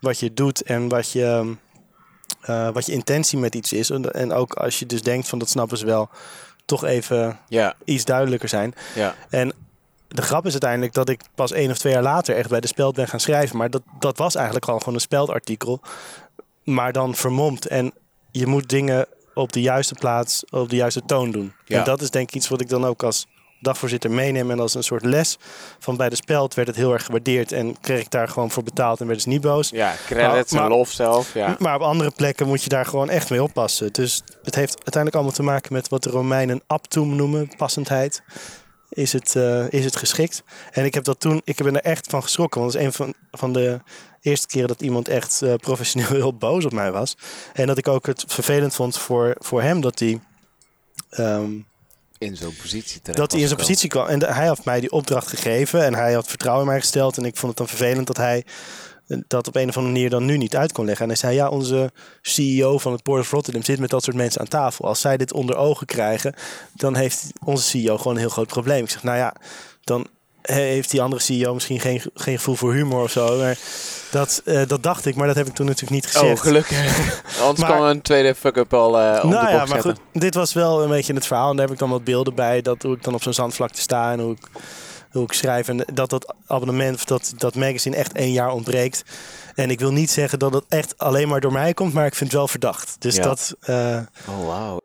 Speaker 1: wat je doet en wat je, ehm, eh, wat je intentie met iets is. En, en ook als je dus denkt van dat snappen ze wel, toch even
Speaker 2: Ja,
Speaker 1: iets duidelijker zijn.
Speaker 2: ja.
Speaker 1: En de grap is uiteindelijk dat ik pas één of twee jaar later echt bij de speld ben gaan schrijven. Maar dat, dat was eigenlijk al gewoon een speldartikel. Maar dan vermomd. En je moet dingen op de juiste plaats, op de juiste toon doen.
Speaker 2: Ja.
Speaker 1: En dat is denk ik iets wat ik dan ook als dagvoorzitter meeneem. En als een soort les van bij de speld werd het heel erg gewaardeerd. En kreeg ik daar gewoon voor betaald en werd ze niet boos.
Speaker 2: Ja, credits
Speaker 1: Maar-
Speaker 2: en lof zelf. Ja.
Speaker 1: Maar op andere plekken moet je daar gewoon echt mee oppassen. Dus het heeft uiteindelijk allemaal te maken met wat de Romeinen aptum noemen, passendheid. Is het, eh, is het geschikt? En ik heb dat toen, ik ben er echt van geschrokken. Want dat is een van, van de eerste keren dat iemand echt eh, professioneel heel boos op mij was. En dat ik ook het vervelend vond voor, voor hem dat hij. ehm,
Speaker 2: In zo'n positie terecht
Speaker 1: dat hij in
Speaker 2: gekomen.
Speaker 1: positie kwam. En de- hij had mij die opdracht gegeven en hij had vertrouwen in mij gesteld. En ik vond het dan vervelend dat hij dat op een of andere manier dan nu niet uit kon leggen. En hij zei, ja, onze CEO van het Port of Rotterdam zit met dat soort mensen aan tafel. Als zij dit onder ogen krijgen, dan heeft onze CEO gewoon een heel groot probleem. Ik zeg, nou ja, dan heeft die andere CEO misschien geen, geen gevoel voor humor of zo. Maar dat, eh, dat dacht ik, maar dat heb ik toen natuurlijk niet gezegd.
Speaker 2: Oh, gelukkig. Anders
Speaker 1: Maar-
Speaker 2: kan een tweede fuck-up al eh om
Speaker 1: nou
Speaker 2: de
Speaker 1: ja, maar
Speaker 2: zetten.
Speaker 1: goed, dit was wel een beetje het verhaal. En daar heb ik dan wat beelden bij. Dat hoe ik dan op zo'n zandvlakte sta en hoe ik, hoe ik schrijf. En dat dat abonnement, of dat, dat magazine echt één jaar ontbreekt. En ik wil niet zeggen dat het echt alleen maar door mij komt, maar ik vind het wel verdacht. Dus
Speaker 2: Ja.
Speaker 1: dat, eh,
Speaker 2: Oh, wauw.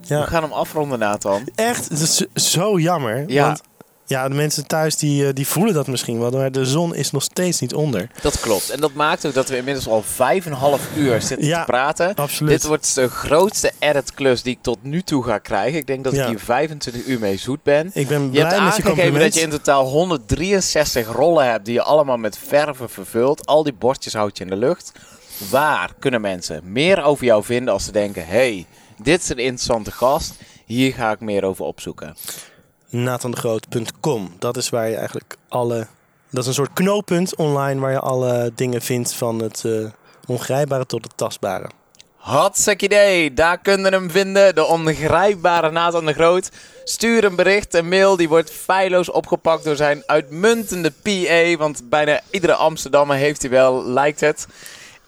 Speaker 1: ja.
Speaker 2: We gaan hem afronden, Nathan.
Speaker 1: echt, het is zo jammer.
Speaker 2: Ja.
Speaker 1: Want Ja, de mensen thuis die, eh, die voelen dat misschien wel, maar de zon is nog steeds niet onder.
Speaker 2: Dat klopt. En dat maakt ook dat we inmiddels al vijf en een half uur zitten
Speaker 1: Ja,
Speaker 2: te praten.
Speaker 1: Absoluut.
Speaker 2: Dit wordt de grootste edit-klus die ik tot nu toe ga krijgen. Ik denk dat
Speaker 1: Ja.
Speaker 2: ik hier 25 uur mee zoet ben.
Speaker 1: Ik ben
Speaker 2: Je
Speaker 1: blij
Speaker 2: hebt
Speaker 1: met je compliment.
Speaker 2: dat je in totaal 163 rollen hebt die je allemaal met verven vervult. Al die bordjes houd je in de lucht. Waar kunnen mensen meer over jou vinden als ze denken... hey, dit is een interessante gast. Hier ga ik meer over opzoeken.
Speaker 1: nathandegroot.com. Dat is waar je eigenlijk alle... Dat is een soort knooppunt online waar je alle dingen vindt van het eh, ongrijpbare tot het tastbare.
Speaker 2: Hartstikke idee. Daar kun je hem vinden. De ongrijpbare Nathan de Groot. Stuur een bericht, een mail. Die wordt feilloos opgepakt door zijn uitmuntende PA. Want bijna iedere Amsterdammer heeft hij wel, lijkt het.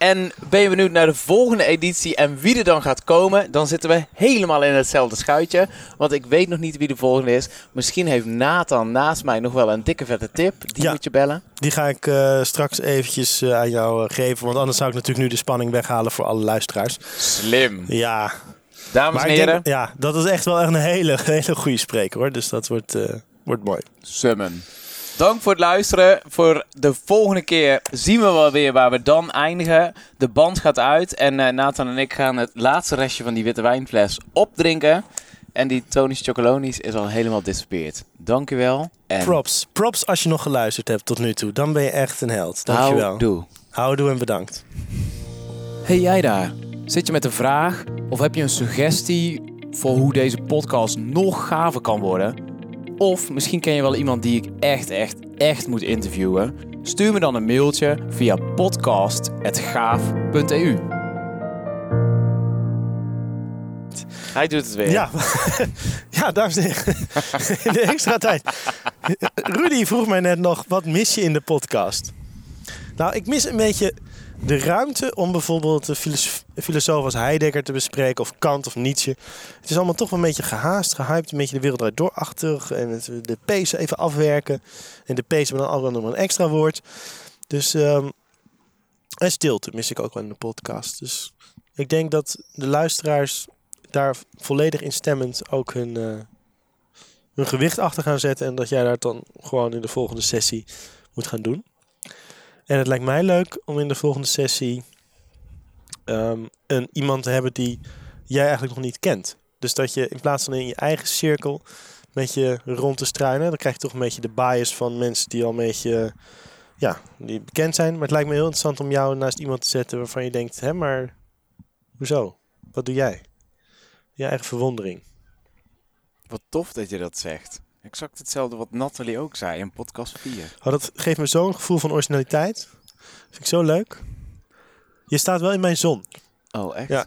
Speaker 2: En ben je benieuwd naar de volgende editie en wie er dan gaat komen? Dan zitten we helemaal in hetzelfde schuitje. Want ik weet nog niet wie de volgende is. Misschien heeft Nathan naast mij nog wel een dikke vette tip. Die
Speaker 1: Ja.
Speaker 2: moet je bellen.
Speaker 1: Die ga ik eh, straks eventjes eh, aan jou eh, geven. Want anders zou ik natuurlijk nu de spanning weghalen voor alle luisteraars.
Speaker 2: Slim.
Speaker 1: Ja,
Speaker 2: Dames en heren,
Speaker 1: denk, ja, dat is echt wel echt een hele, hele goede spreker hoor. Dus dat wordt, eh, wordt mooi.
Speaker 2: Summen. Dank voor het luisteren. Voor de volgende keer zien we wel weer waar we dan eindigen. De band gaat uit en eh, Nathan en ik gaan het laatste restje van die witte wijnfles opdrinken. En die Tony's Chocolonis is al helemaal disappeared. Dankjewel. En
Speaker 1: Props. Props als je nog geluisterd hebt tot nu toe. Dan ben je echt een held. Dankjewel.
Speaker 2: houdoe.
Speaker 1: Houdoe en bedankt.
Speaker 3: Hey jij daar, zit je met een vraag of heb je een suggestie voor hoe deze podcast nog gaver kan worden? Of misschien ken je wel iemand die ik echt, echt, echt moet interviewen? Stuur me dan een mailtje via podcast.gaaf.eu.
Speaker 2: Hij doet het weer.
Speaker 1: Ja, ja dames en heren. In de extra tijd. Rudy vroeg mij net nog, wat mis je in de podcast? Nou, ik mis een beetje de ruimte om bijvoorbeeld een filosoof als Heidegger te bespreken. Of Kant of Nietzsche. Het is allemaal toch een beetje gehaast, gehyped. Een beetje de wereld doorachtig. En de P's even afwerken. En de P's hebben dan altijd nog een extra woord. Dus, ehm, en stilte mis ik ook wel in de podcast. Dus ik denk dat de luisteraars daar volledig instemmend ook hun, eh, hun gewicht achter gaan zetten. En dat jij daar dan gewoon in de volgende sessie moet gaan doen. En het lijkt mij leuk om in de volgende sessie ehm, een, iemand te hebben die jij eigenlijk nog niet kent. Dus dat je in plaats van in je eigen cirkel met je rond te struinen, dan krijg je toch een beetje de bias van mensen die al een beetje ja, die bekend zijn. Maar het lijkt me heel interessant om jou naast iemand te zetten waarvan je denkt, hè, maar hoezo? Wat doe jij? Je eigen verwondering.
Speaker 2: Wat tof dat je dat zegt. Exact hetzelfde wat Nathalie ook zei in podcast 4.
Speaker 1: Oh, dat geeft me zo'n gevoel van originaliteit. Vind ik zo leuk. Je staat wel in mijn zon.
Speaker 2: Oh, echt?
Speaker 1: Ja.